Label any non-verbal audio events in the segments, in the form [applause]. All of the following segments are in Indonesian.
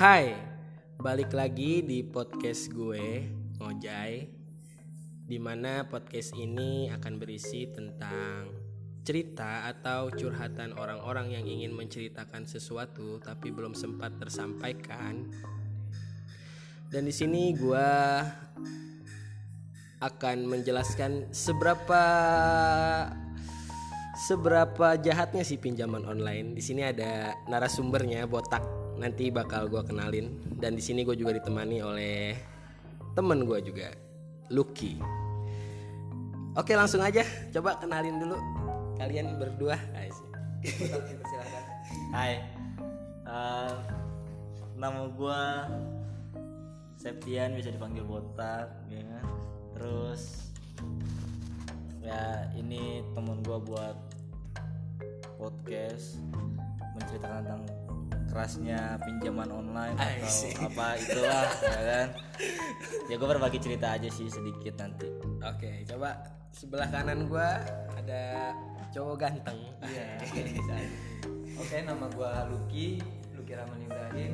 Hai, balik lagi di podcast gue, Ngojai Di mana podcast ini akan berisi tentang cerita atau curhatan orang-orang yang ingin menceritakan sesuatu tapi belum sempat tersampaikan. Dan di sini gue akan menjelaskan seberapa seberapa jahatnya sih pinjaman online. Di sini ada narasumbernya botak. Nanti bakal gue kenalin. Dan di sini gue juga ditemani oleh temen gue juga, Lucky. Oke langsung aja, coba kenalin dulu kalian berdua. [laughs] Hai Eh, Nama gua Septian bisa dipanggil botak ya kan? Terus Ya ini temen gua buat Podcast Menceritakan tentang kerasnya pinjaman online I atau see. apa itulah [laughs] ya kan ya gue berbagi cerita aja sih sedikit nanti Oke, coba sebelah kanan gue ada cowok ganteng. Iya, [laughs] bisa. Oke, nama gua Lucky, Lucky Rahman Ibrahim.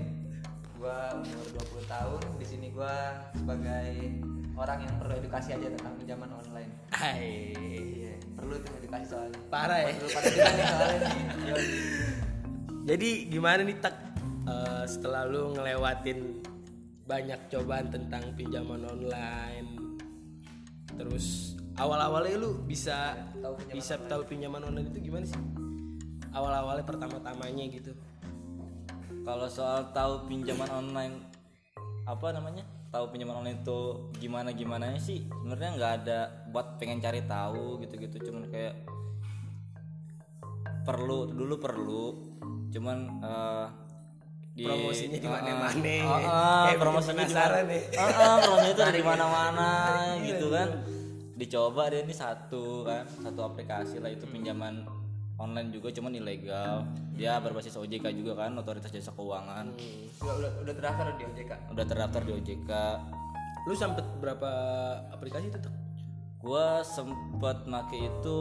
Gua umur 20 tahun. Di sini gua sebagai orang yang perlu edukasi aja tentang pinjaman online. Hai. Iya, perlu tuh edukasi soalnya. Parah ya. Perlu pada kita nih soalnya nih. Yoi. [laughs] Jadi gimana nih tak Eh, setelah lu ngelewatin banyak cobaan tentang pinjaman online, terus awal-awalnya lu bisa Tahu bisa tahu pinjaman online itu gimana sih? Awal-awalnya pertama-tamanya gitu. Kalau soal tahu pinjaman online apa namanya? Tahu pinjaman online itu gimana gimana sih? Sebenarnya nggak ada buat pengen cari tahu gitu-gitu. Cuman kayak perlu dulu perlu. Cuman eh, di Promosinya di mana-mana. Ah, Kayak bikin promosinya di penasaran nih. Ah, ah, promosinya itu di mana-mana gitu kan. Dicoba deh ini satu kan, satu aplikasi lah itu pinjaman online juga cuman ilegal. Dia berbasis OJK juga kan, Otoritas Jasa Keuangan. Udah, udah, udah terdaftar di OJK. Udah terdaftar di OJK. Lu sempet berapa aplikasi itu tuh? Gua sempet make itu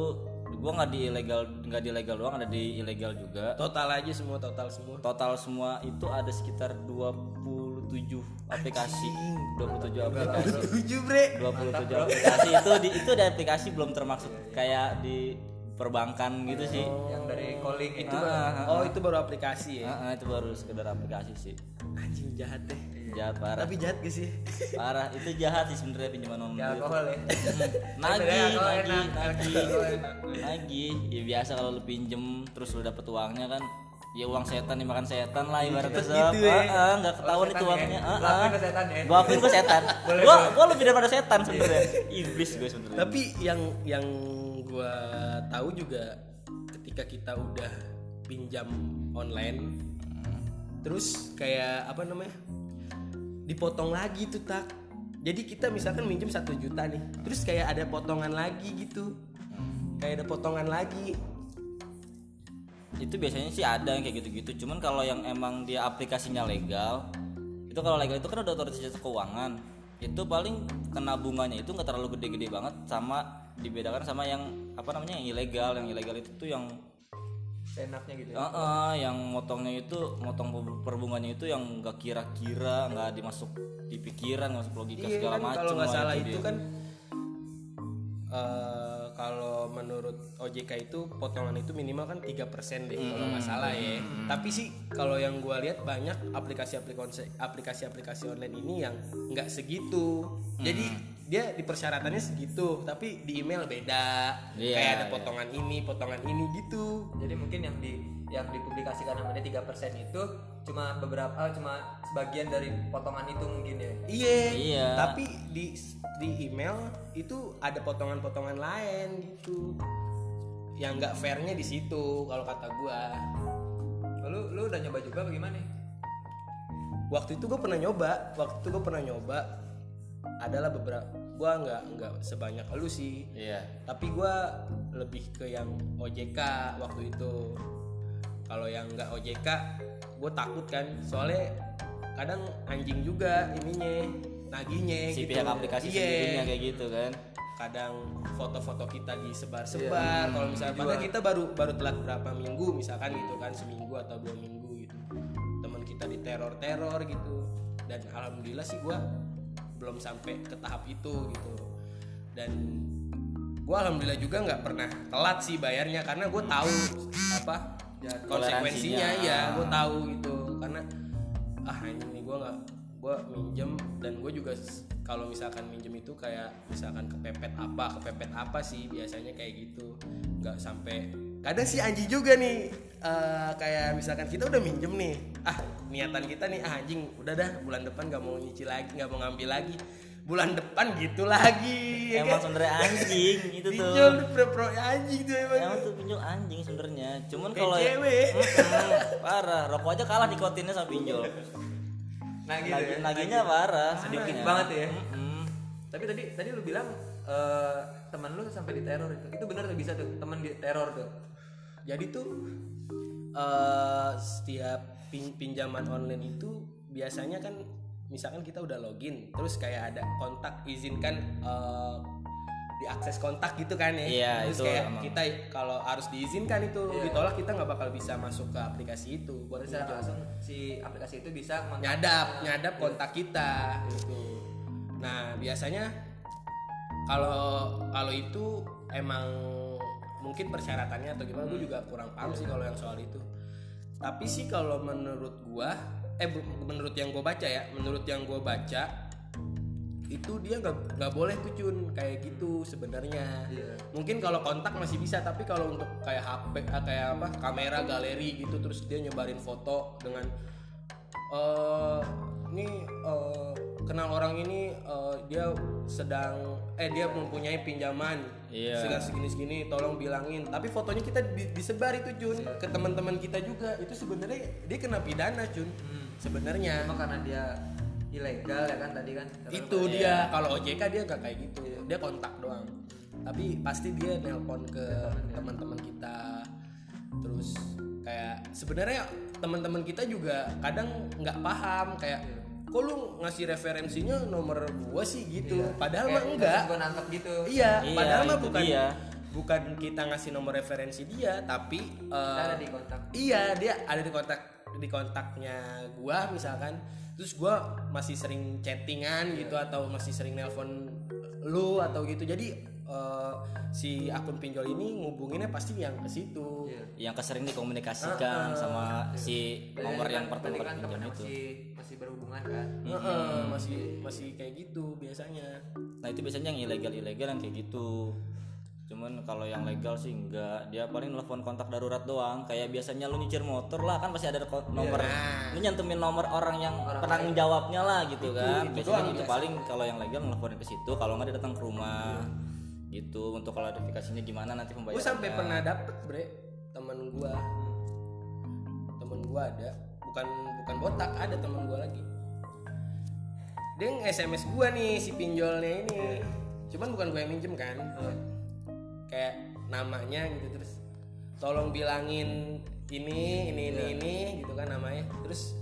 gua nggak di ilegal nggak di ilegal doang ada di ilegal juga. Total aja semua total semua. total semua itu ada sekitar 27 aplikasi. 27 aplikasi Tujuh bre. 27 aplikasi. Itu di itu ada aplikasi belum termasuk. Kayak di perbankan gitu sih Yang dari calling itu. Ah, ah, Oh itu baru aplikasi ya? ah, ah, itu baru sekedar aplikasi sih Anjing jahat deh. jahat parah Tapi jahat gak sih? parah itu jahat sih sebenarnya pinjaman Ya, online itu. alkohol ya. [laughs] nagih kalau enak. nagih ya biasa kalau lu pinjem terus lu dapet uangnya kan ya uang setan dimakan setan lah ibaratnya Cepet sob gitu ya. Ah, ah, nggak ketahuan itu ya. uangnya Ah, akuin ah. ke setan ya. gua akuin gua setan gua gua lebih daripada setan sebenarnya iblis gue sebenarnya Tapi yang yang gua tahu juga ketika kita udah pinjam online terus kayak apa namanya? dipotong lagi tuh tak. Jadi kita misalkan minjem satu juta nih, terus kayak ada potongan lagi gitu. Kayak ada potongan lagi. itu biasanya sih ada yang kayak gitu-gitu cuman kalau yang emang dia aplikasinya legal itu kalau legal itu kan udah otoritas keuangan itu paling kena bunganya itu nggak terlalu gede-gede banget sama dibedakan sama yang apa namanya yang ilegal yang ilegal itu tuh yang Seenaknya gitu. ya. eh, eh, yang motongnya itu motong per- perbunganya itu yang nggak kira-kira nggak dimasuk di pikiran nggak masuk logika Iya segala kan, macam kalau nggak lah salah itu dia. kan eh, kalau menurut OJK itu potongan itu minimal kan 3% deh kalau nggak salah ya. Tapi sih kalau yang gua lihat banyak aplikasi-aplikasi aplikasi-aplikasi online ini yang nggak segitu. Jadi dia di persyaratannya segitu, tapi di email beda. Iya, Kayak ada iya. potongan ini, potongan ini gitu. Jadi mungkin yang di yang dipublikasikan namanya 3% itu cuma beberapa ah, cuma sebagian dari potongan itu mungkin ya. Iya. Iya. Tapi di di email itu ada potongan-potongan lain gitu. Yang nggak fairnya di situ kalau kata gua. Lalu lu udah nyoba juga bagaimana? Waktu itu gue pernah nyoba. Waktu itu gue pernah nyoba. Adalah beberapa. Gua nggak nggak sebanyak lu sih. iya Tapi gua lebih ke yang OJK waktu itu. Kalau yang nggak OJK, gue takut kan. Soalnya kadang anjing juga ininya nagihnya si gitu. pihak aplikasi Iya. sendirinya kayak gitu kan. Kadang foto-foto kita disebar-sebar. Kalau misalnya padahal kita baru baru telat berapa minggu misalkan gitu kan seminggu atau dua minggu gitu. Teman kita di teror-teror gitu. Dan alhamdulillah sih gue belum sampai ke tahap itu gitu. Dan gue alhamdulillah juga nggak pernah telat sih bayarnya karena gue tahu apa konsekuensinya Toleransinya. ya gue tahu gitu. Karena ah anjing nih gue nggak gue minjem dan gue juga kalau misalkan minjem itu kayak misalkan kepepet apa kepepet apa sih biasanya kayak gitu. Nggak sampai kadang sih anjing juga nih eh, kayak misalkan kita udah minjem nih ah niatan kita nih ah anjing udah dah bulan depan nggak mau nyicil lagi nggak mau ngambil lagi bulan depan gitu lagi ya emang kan? sebenarnya anjing [laughs] itu tuh. Pinjol tuh pro-pro anjing tuh emang. Emang tuh pinjol anjing sebenarnya. Cuman kalau cewek. Mm-mm, [laughs] parah. Rokok aja kalah nikotinnya sama pinjol. Nah gitu Lagi, ya, naginya nagih. parah sedikit sebenarnya. banget ya. Tapi tadi tadi lu bilang eh, teman lu sampai diteror itu. Itu benar tuh bisa tuh teman diteror tuh. Jadi tuh eh, setiap pin- pinjaman online itu biasanya kan misalkan kita udah login terus kayak ada kontak izinkan eh, diakses kontak gitu kan ya. Iya, terus itu kayak emang. kita kalau harus diizinkan itu Iya. ditolak kita nggak bakal bisa masuk ke aplikasi itu buat bisa pinjam. langsung si aplikasi itu bisa nyadap nyadap kontak kita gitu. Nah biasanya kalau kalau itu emang mungkin persyaratannya atau gimana gue juga kurang paham sih kalau yang soal itu. Tapi sih kalau menurut gua eh menurut yang gue baca ya menurut yang gue baca itu dia nggak nggak boleh tuh cun kayak gitu sebenarnya. Iya. mungkin kalau kontak masih bisa tapi kalau untuk kayak HP ah, kayak apa kamera galeri gitu terus dia nyebarin foto dengan eh ini eh, kenal orang ini eh, dia sedang eh dia mempunyai pinjaman Iya. segini segini segini tolong bilangin. Tapi fotonya kita di- disebar itu Jun ke teman-teman kita juga. Itu sebenarnya dia kena pidana Jun sebenarnya. Cuma karena dia ilegal ya kan tadi kan? Karena itu dia. kalau OJK dia nggak kayak gitu. Dia kontak doang. Tapi pasti dia nelpon ke teman-teman kita. Terus kayak sebenarnya teman-teman kita juga kadang nggak paham. Kayak kok lu ngasih referensinya nomor gua sih? gitu. Padahal mah enggak. nangkep gitu. Iya Iya, padahal mah bukan dia. bukan kita ngasih nomor referensi dia tapi eh, Kita ada di kontak. Iya, dia ada di kontak di kontaknya gua misalkan. Terus gua masih sering chattingan gitu atau masih sering nelpon lu atau gitu. Jadi eh, si akun pinjol ini ngubunginnya pasti yang ke situ. Iya. yang kesering dikomunikasikan sama si Tadi nomor yang pertama kan pinjam temennya itu masih masih berhubungan kan Heeh, masih masih kayak gitu biasanya. nah itu biasanya yang ilegal ilegal yang kayak gitu cuman kalau yang legal sih enggak. Dia paling telepon kontak darurat doang. Kayak biasanya lu nyicir motor lah kan pasti ada ko- nomor Nah. lu nyantumin nomor orang yang penanggung jawabnya lah gitu kan. itu biasanya biasa. paling kalau yang legal nelfonin ke situ kalau nggak dia datang ke rumah. Gitu. Untuk klarifikasinya gimana nanti Gue pembayarannya sampai pernah dapet bre. Temen gua. Temen gua ada. Bukan bukan botak ada temen gua lagi. Dia nge-sms gua nih si pinjolnya ini. Cuman bukan gua yang minjem kan kayak namanya gitu terus tolong bilangin ini ini ini ini gitu kan namanya. Terus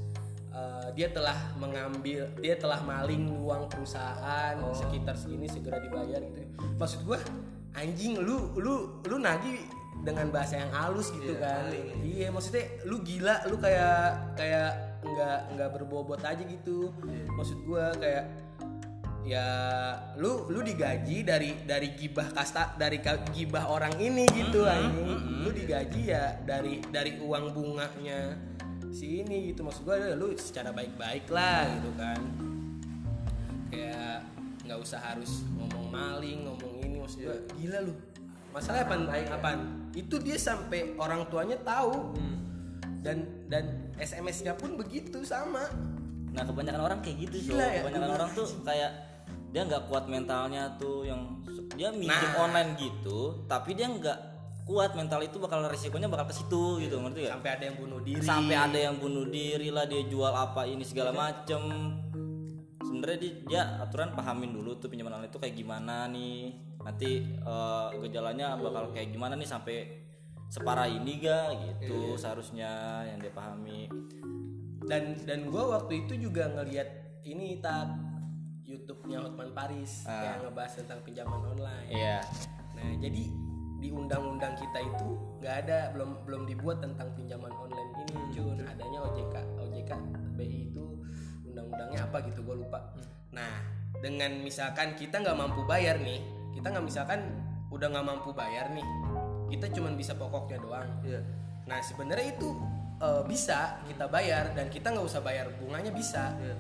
eh, dia telah mengambil dia telah maling uang perusahaan sekitar segini segera dibayar gitu maksud gua anjing lu lu lu nagih dengan bahasa yang halus gitu kan. iya maksudnya lu gila lu kayak kayak nggak nggak berbobot aja gitu. Maksud gua kayak ya lu lu digaji dari dari gibah kasta dari gibah orang ini gitu anjing. lu digaji ya dari dari uang bunganya si ini gitu. Maksud gua ya lu secara baik-baik lah gitu kan. Kayak nggak usah harus ngomong maling ngomong ini maksud gua. Gila lu. Masalahnya apa apaan? Itu dia sampai orang tuanya tahu. Dan dan SMS-nya pun begitu sama. Nah kebanyakan orang kayak gitu so. Gila ya, Kebanyakan orang tuh kayak dia nggak kuat mentalnya tuh yang dia minjem Nah. online gitu, tapi dia nggak kuat mental itu bakal resikonya bakal ke situ gitu ngerti gak? sampai ada yang bunuh diri Sampai ada yang bunuh diri lah dia jual apa ini segala macem. Sebenarnya dia, dia aturan pahamin dulu tuh pinjaman online itu kayak gimana nih. Nanti eh, gejalanya bakal kayak gimana nih sampai separah ini ga gitu seharusnya yang dia pahami. dan dan gue waktu itu juga ngelihat ini tak YouTube-nya Hotman Paris yang ngebahas tentang pinjaman online. Iya. Nah jadi di undang-undang kita itu nggak ada belum belum dibuat tentang pinjaman online ini cun adanya OJK OJK BI berapa gitu gue lupa nah dengan misalkan kita nggak mampu bayar nih kita nggak misalkan udah nggak mampu bayar nih kita cuman bisa pokoknya doang Iya. nah sebenarnya itu eh, bisa kita bayar dan kita nggak usah bayar bunganya bisa Iya.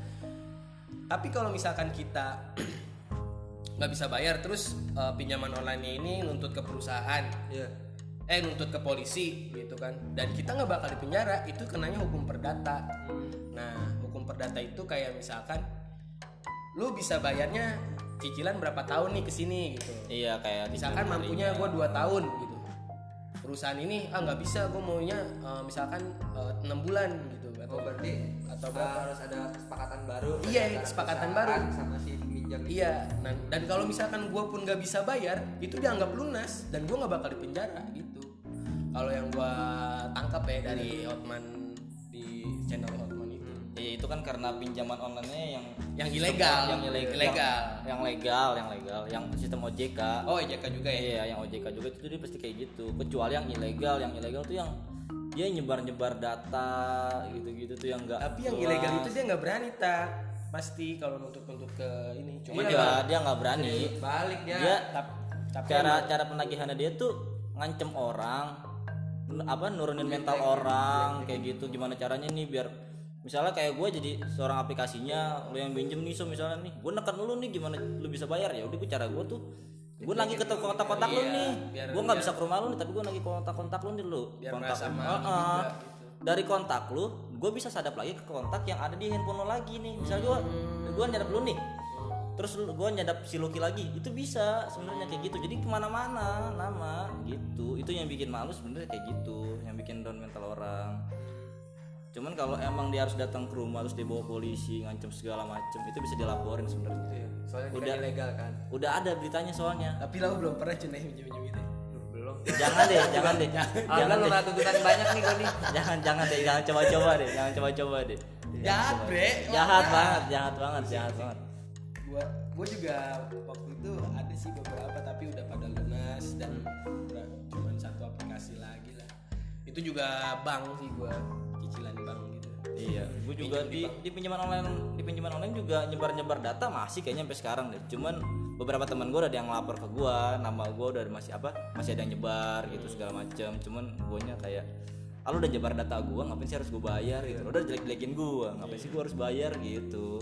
Tapi kalau misalkan kita [clears throat] nggak bisa bayar terus eh, pinjaman online ini nuntut ke perusahaan. Iya. eh nuntut ke polisi gitu kan. Dan kita nggak bakal dipenjara itu kenanya hukum perdata. Nah hukum perdata itu kayak misalkan lu bisa bayarnya cicilan berapa tahun nih ke sini gitu. Iya kayak misalkan mampunya gue 2 tahun. gitu. Perusahaan ini ah nggak bisa gue maunya eh, misalkan enam bulan gitu Oh atau berarti atau berapa? harus ada kesepakatan baru Iya, kesepakatan baru. sama si peminjam itu. Iya, nah, dan kalau misalkan gue pun nggak bisa bayar, itu dianggap lunas dan gue nggak bakal dipenjara gitu. Kalau yang gue tangkap ya dari Hotman di channel Hotman itu, Iya itu kan karena pinjaman online-nya yang yang ilegal, yang ilegal. Yang, yang legal, yang legal, yang sistem OJK. Oh EJK juga ya. Iya, yang OJK juga itu dia pasti kayak gitu. Kecuali yang ilegal, yang ilegal tuh yang dia nyebar-nyebar data gitu-gitu tuh yang enggak. Tapi yang ilegal itu dia nggak berani tak pasti kalau nuntut-nuntut ke ini. Cuma Cuma dia nggak berani. Balik dia. Dia tap- tapi cara cara penagihannya dia tuh ngancem orang apa nurunin mental orang kayak gitu gimana caranya nih biar misalnya kayak gue jadi seorang aplikasinya lo yang pinjem nih so misalnya nih gue neken lu nih gimana lu bisa bayar ya udah gue cara gue tuh gue lagi ke kontak-kontak lu nih. biar- gue nggak bisa ke rumah lu nih tapi gue lagi kontak-kontak lu nih lu. Biar kontak gitu. dari kontak lu gue bisa sadap lagi ke kontak yang ada di handphone lo lagi nih. Misalnya gue gue nyadap lu nih. Terus gue nyadap si Lucky lagi. Itu bisa sebenarnya kayak gitu. Jadi ke mana-mana nama gitu. Itu yang bikin malu sebenarnya kayak gitu. Yang bikin down mental orang cuman kalau emang dia harus datang ke rumah terus dibawa polisi ngancem segala macem itu bisa dilaporin sebenarnya Iya, Soalnya dia Udah. kan ilegal kan. udah ada beritanya soalnya tapi lo belum pernah cina minjem-minjem gitu. ya? Duh, belum. jangan deh jangan deh Ah, jangan kan lu tuntutan banyak nih nih. jangan jangan deh jangan coba-coba deh jangan coba-coba deh Jahat bre. jahat banget jahat banget jahat banget gua gua juga waktu itu ada sih beberapa tapi udah pada lunas dan udah cuman satu aplikasi lagi lah itu juga bank sih gua Iya, gue juga di, di pinjaman online di pinjaman online juga nyebar nyebar data masih kayaknya sampai sekarang deh. Cuman beberapa teman gue udah ada yang lapor ke gue, nama gue udah masih apa masih ada yang nyebar gitu segala macam. Cuman guanya kayak, ah lu udah nyebar data gue, ngapain sih harus gue bayar gitu? Lu udah jelek jelekin gue, ngapain sih gue harus bayar gitu?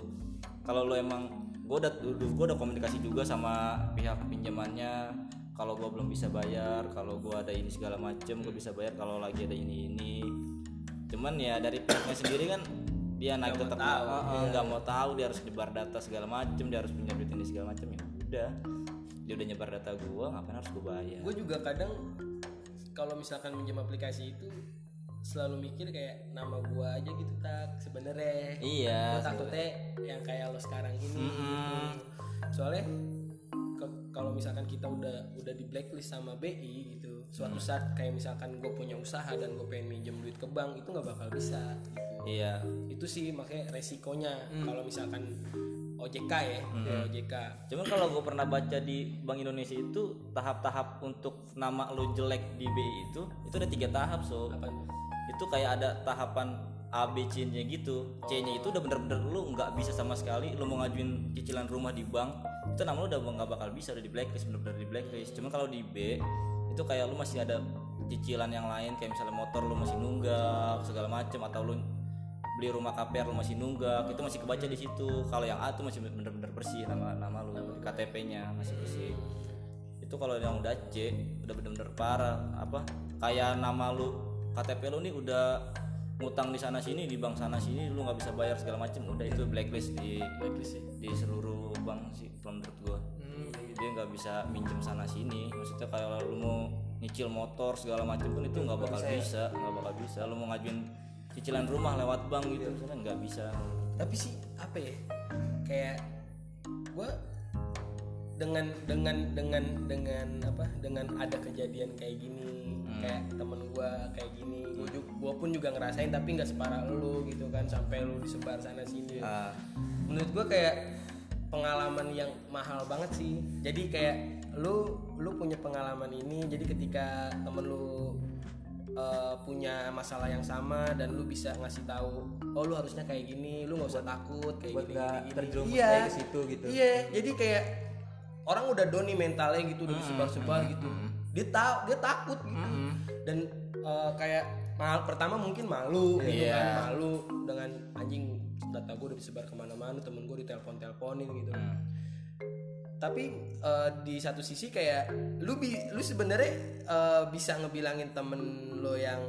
Kalau lo emang gue udah gue udah komunikasi juga sama pihak pinjamannya. Kalau gue belum bisa bayar, kalau gue ada ini segala macem, gue bisa bayar kalau lagi ada ini ini cuman ya dari pihaknya sendiri kan dia naik tetap nggak mau tahu dia harus nyebar data segala macem dia harus punya duit ini segala macem ya udah. Dia udah nyebar data gua ngapain harus gua bayar? Gue juga kadang kalau misalkan minjem aplikasi itu selalu mikir kayak nama gua aja gitu tak sebenarnya. Iya gue takutnya yang kayak lo sekarang ini gitu. soalnya kalau misalkan kita udah udah di blacklist sama BI gitu suatu Mm. saat kayak misalkan gue punya usaha dan gue pengen minjem duit ke bank itu nggak bakal bisa. Gitu iya. Itu sih makanya resikonya. Mm. kalau misalkan OJK ya ya OJK cuman kalau gue pernah baca di Bank Indonesia itu tahap-tahap untuk nama lo jelek di BI itu itu ada tiga tahap so. Apa itu kayak ada tahapan A B C nya gitu. C nya itu udah bener-bener lu nggak bisa sama sekali lu mau ngajuin cicilan rumah di bank itu nama lu udah nggak bakal bisa udah di blacklist bener-bener di blacklist. Cuman kalau di B itu kayak lu masih ada cicilan yang lain kayak misalnya motor lu masih nunggak segala macem atau lu beli rumah KPR lu masih nunggak itu masih kebaca di situ. Kalau yang A tuh masih bener-bener bersih nama nama lu KTP-nya masih bersih. Itu kalau yang udah C udah bener-bener parah. Apa? Kayak nama lu KTP lu nih udah ngutang di sana sini di bank sana sini lu nggak bisa bayar segala macem udah itu blacklist di blacklist di seluruh bank sih menurut gua dia nggak bisa minjem sana sini. Maksudnya kalau lu mau nyicil motor segala macam pun itu nggak bakal bisa nggak bakal bisa. Lu mau ngajuin cicilan rumah lewat bank gitu misalnya nggak bisa. Tapi sih apa ya? Kayak gue dengan dengan dengan dengan apa? Dengan ada kejadian kayak gini kayak temen gue kayak gini. Gue juga gua pun juga ngerasain tapi nggak separah lu gitu kan sampai lu disebar sana sini. Ah, menurut gue kayak pengalaman yang mahal banget sih. Jadi kayak lu lu punya pengalaman ini jadi ketika temen lu eh, punya masalah yang sama dan lu bisa ngasih tahu oh lu harusnya kayak gini lu nggak usah takut kayak buat gini gini, gini. terjerumus iya. kayak ke situ gitu. iya jadi kayak orang udah down nih mentalnya gitu udah disebar-sebar gitu. Dia tahu dia takut gitu. Dan eh, kayak mal pertama mungkin malu gitu Iya. kan malu dengan anjing data gue udah disebar ke mana-mana temen gue ditelepon teleponin gitu tapi eh, di satu sisi kayak lu bi lu sebenarnya eh, bisa ngebilangin temen lo yang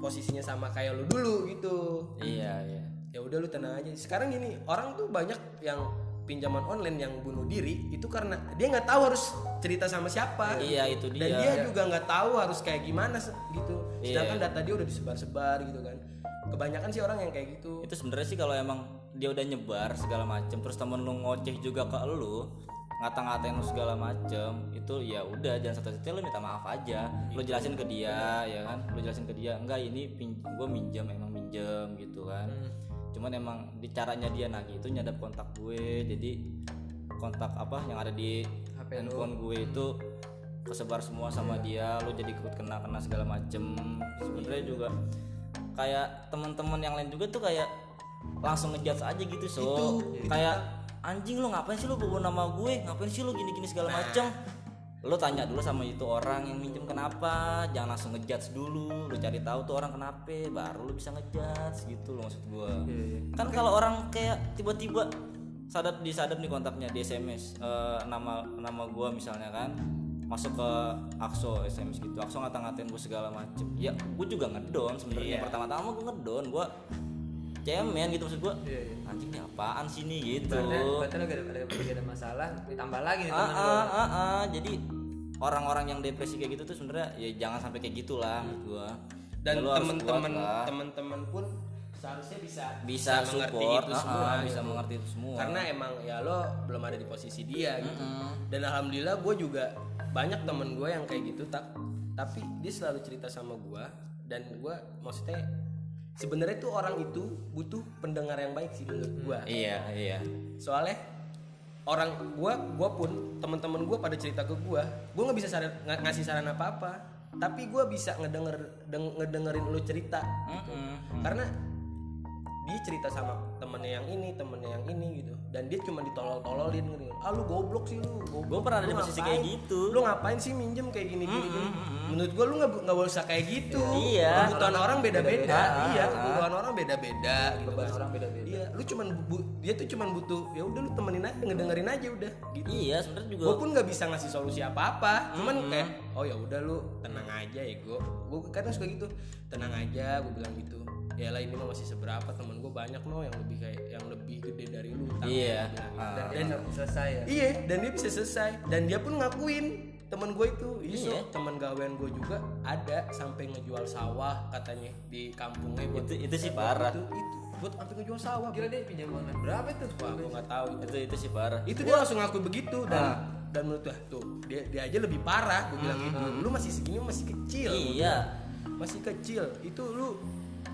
posisinya sama kayak lu dulu gitu. Iya iya. Ya udah lu tenang aja. Sekarang gini orang tuh banyak yang pinjaman online yang bunuh diri itu karena dia nggak tahu harus cerita sama siapa. Iya itu dan dia. dia juga nggak tahu harus kayak gimana gitu. Iya. sedangkan data dia udah disebar-sebar gitu kan kebanyakan sih orang yang kayak gitu. Itu sebenarnya sih kalau emang dia udah nyebar segala macem terus temen lu ngoceh juga ke lu ngata-ngatain lu segala macem itu ya udah jangan satu-satunya lu minta maaf aja. Lu jelasin ke dia ya kan? Lu jelasin ke dia enggak ini pin gue minjem emang minjem gitu kan. Cuman emang di caranya dia nagih itu nyadap kontak gue jadi kontak apa yang ada di HP handphone gue itu kesebar semua sama dia lu jadi ikut kena kena segala macem. Sebenarnya juga kayak teman-teman yang lain juga tuh kayak langsung ngejudge aja gitu so. Kayak anjing lu ngapain sih lu bawa nama gue? Ngapain sih lu gini-gini segala macem? Lu tanya dulu sama itu orang yang minjem kenapa jangan langsung ngejudge dulu. Lu cari tahu tuh orang kenapa baru lu bisa ngejudge gitu loh maksud gua. Kan kalau orang kayak tiba-tiba sadap disadap nih kontaknya di SMS eh, nama nama gua misalnya kan masuk ke Akso SMS gitu. Akso ngata-ngatain gue segala macem. Ya gue juga ngedon sebenarnya. Pertama-tama gue ngedon gue cemen gitu maksud gue Iya, iya. anjing ini apaan sih nih gitu? Berarti, lagi ada, ada, ada masalah ditambah lagi nih ah, ah, ah, ah. jadi orang-orang yang depresi kayak gitu tuh sebenarnya ya jangan sampai kayak gitulah menurut gua. Dan temen-temen temen-temen pun seharusnya bisa bisa mengerti support. itu ah, semua ah, bisa gitu. mengerti itu semua. Karena emang ya lo belum ada di posisi dia gitu. Mm-mm. dan alhamdulillah gue juga banyak temen gue yang kayak gitu tak tapi dia selalu cerita sama gue dan gue maksudnya sebenarnya tuh orang itu butuh pendengar yang baik sih menurut gue iya iya soalnya orang gue gue pun teman-teman gue pada cerita ke gue gue nggak bisa saran, ng- ngasih saran apa apa tapi gue bisa ngedenger deng- ngedengerin lu cerita gitu. Mm-mm. karena dia cerita sama temennya yang ini temennya yang ini gitu dan dia cuma ditolol-tololin gitu ah lu goblok sih lu goblok. Gua pernah ada di posisi kayak gitu. lu ngapain sih minjem kayak gini gini, gini. menurut gue lu nggak nggak usah kayak gitu Iya. kebutuhan orang beda-beda iya kebutuhan orang beda-beda gitu Beban kan. orang beda-beda. Iya, lu cuman bu- dia tuh cuman butuh ya udah lu temenin aja, ngedengerin aja udah gitu. iya sebenarnya juga Gue pun nggak bisa ngasih solusi apa-apa, cuman kayak oh ya udah lu tenang aja ya gue. Gue kadang suka gitu, tenang aja, gue bilang gitu. Ya lah ini mah masih seberapa temen gue banyak no yang lebih kayak yang lebih gede dari lu. utangnya," Iya. Ah. dan dia bisa selesai ya Iya, dan dia bisa selesai dan dia pun ngakuin temen gue itu iya Iya. teman gawean gue juga ada sampai ngejual sawah katanya di kampungnya buat itu itu sih parah itu itu buat sampai ngejual sawah gila dia pinjam online berapa itu Wah, gue nggak tahu itu. itu itu sih parah Itu dia langsung ngaku begitu dan dan menurut gue tuh dia dia aja lebih parah gue bilang gitu. Lu masih segini masih kecil. Iya. Masih kecil. Itu lu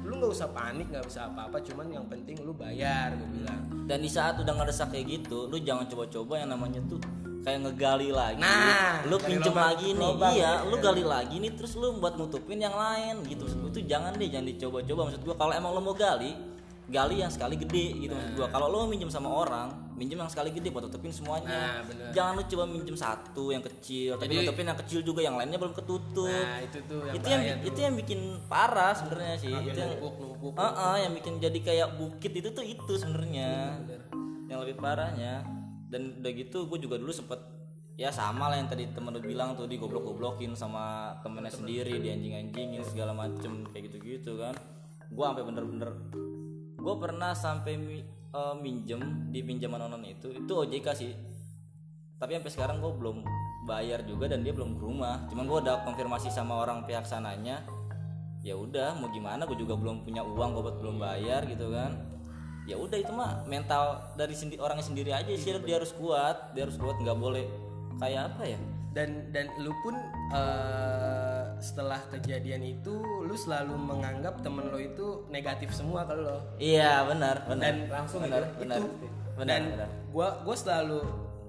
lu nggak usah panik nggak usah apa-apa cuman yang penting lu bayar gue bilang. Dan di saat udah ngedesak kayak gitu lu jangan coba-coba yang namanya tuh kayak ngegali lagi. Nah, lu pinjem lagi nih. lubang. iya lu gali lagi nih terus lu buat nutupin yang lain gitu. Maksud gua tuh jangan deh jangan dicoba-coba. Maksud gua kalau emang lu mau gali gali yang sekali gede gitu maksud gua. Kalau mau minjem sama orang minjem yang sekali gede buat tutupin semuanya. Nah, bener. jangan lu coba minjem satu yang kecil tapi Jadi- nutupin yang kecil juga yang lainnya belum ketutup nah itu tuh yang itu yang bahaya itu tuh. yang bikin parah sebenarnya sih. Yang itu yang numpuk numpuk. Heeh, yang bikin jadi kayak bukit itu tuh itu sebenarnya. Yang lebih parahnya. Dan udah gitu gue juga dulu sempet ya sama lah yang tadi temen lu bilang tuh di goblok-goblokin sama temennya sendiri di anjing-anjingin segala macem kayak gitu-gitu kan. Gue sampai bener-bener gue pernah sampai mi- eh, minjem di pinjaman online itu itu OJK sih. Tapi sampai sekarang gue belum bayar juga dan dia belum ke rumah. Cuman gue udah konfirmasi sama orang pihak sananya ya udah mau gimana? Gue juga belum punya uang gue buat belum bayar gitu kan. Ya udah itu mah mental dari sendi orangnya sendiri aja sih. Dia harus kuat dia harus kuat nggak boleh kayak apa ya? Dan dan lu pun eh, setelah kejadian itu lu selalu menganggap temen lo itu negatif semua kalau lo iya benar benar. Dan langsung benar gitu. benar. Itu. Benar dan benar. gua gua selalu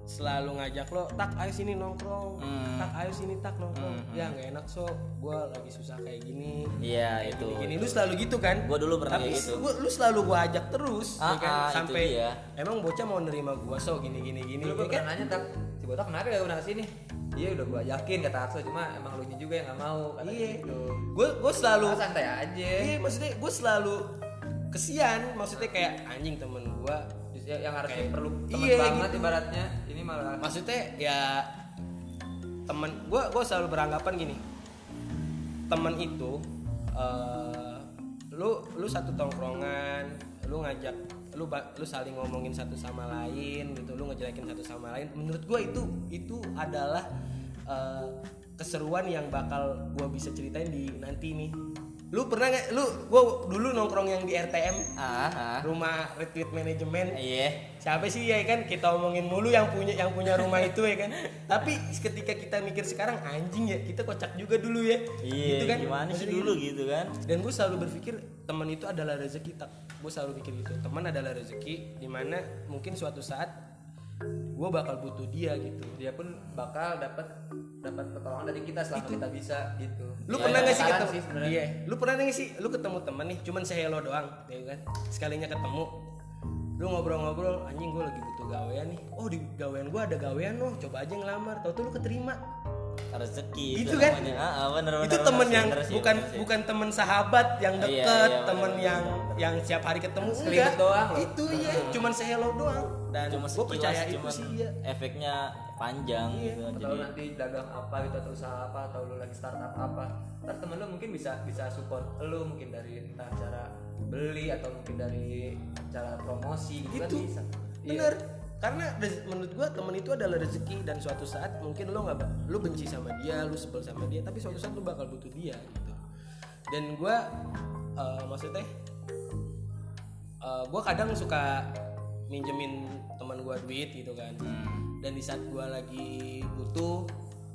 selalu ngajak lo tak ayo sini nongkrong. Hmm. tak ayo sini tak nongkrong. Ya nggak enak so. Gue lagi susah kayak gini. Iya itu. gini lu selalu gitu kan? Gua dulu pernah tapi gitu. gua- lu selalu gua ajak terus Ah, ya kan? ah, itu sampai emang bocah mau nerima gua so gini gini gini Dulu ya gue kan? nanya tak, si botak kenapa gak pernah ke sini? Iya udah gue ajakin kata Akso, cuma emang lu juga yang gak mau kata iya gitu. gue gue selalu Lu santai aja. iya maksudnya gue selalu kesian maksudnya kayak anjing temen gua Terus ya- yang harusnya Kayak- perlu teman iya, banget gitu. ibaratnya, ini malah maksudnya ya temen gua gua selalu beranggapan gini temen itu eh, lu lu satu tongkrongan lu ngajak lu lu saling ngomongin satu sama lain gitu lu ngejelekin satu sama lain. Menurut gua itu itu adalah eh, keseruan yang bakal gua bisa ceritain di nanti nih lu pernah nggak? Lu gua dulu nongkrong yang di RTM ah, ah. rumah retweet manajemen iya. Siapa sih ya kan? Kita omongin mulu yang punya yang punya rumah itu ya kan? Tapi ketika kita mikir sekarang anjing ya kita kocak juga dulu ya. Iya Gitu kan? gimana sih dulu gitu kan? Dan gue selalu berpikir teman itu adalah rezeki. Tak gue selalu pikir gitu. Teman adalah rezeki di mana mungkin suatu saat gue bakal butuh dia gitu. Dia pun bakal dapat dapat pertolongan dari kita selama kita bisa gitu. lu Ya, pernah nggak sih ketemu sih iya. Lu pernah nggak sih lu ketemu temen nih cuman say hello doang ya kan? Sekalinya ketemu. Lu ngobrol-ngobrol anjing gue lagi butuh gawean nih. Oh di gawean gue ada gawean loh coba aja ngelamar. Tau tuh lu keterima. Rezeki Itu kan? namanya. ah, ah, bener, itu bener, temen bener yang bener bukan bener bukan temen sahabat yang Iya, deket iya, temen bener, yang yang setiap hari ketemu enggak. doang itu iya. Cuman say hello doang. Dan cuma gue percaya itu sih iya. efeknya panjang Iya, gitu. atau jadi lu nanti dagang apa gitu atau usaha apa atau lu lagi startup apa. Ntar temen lu mungkin bisa bisa support lu mungkin dari entah cara beli atau mungkin dari cara promosi gitu, itu kan bisa. Iya. bener. Karena rez- menurut gua temen itu adalah rezeki dan suatu saat mungkin lo nggak lu benci sama dia lu sebel sama dia tapi suatu saat lu bakal butuh dia gitu. Dan gua eh, maksudnya eh, gua kadang suka minjemin teman gua duit gitu kan. Hmm. Dan di saat gua lagi butuh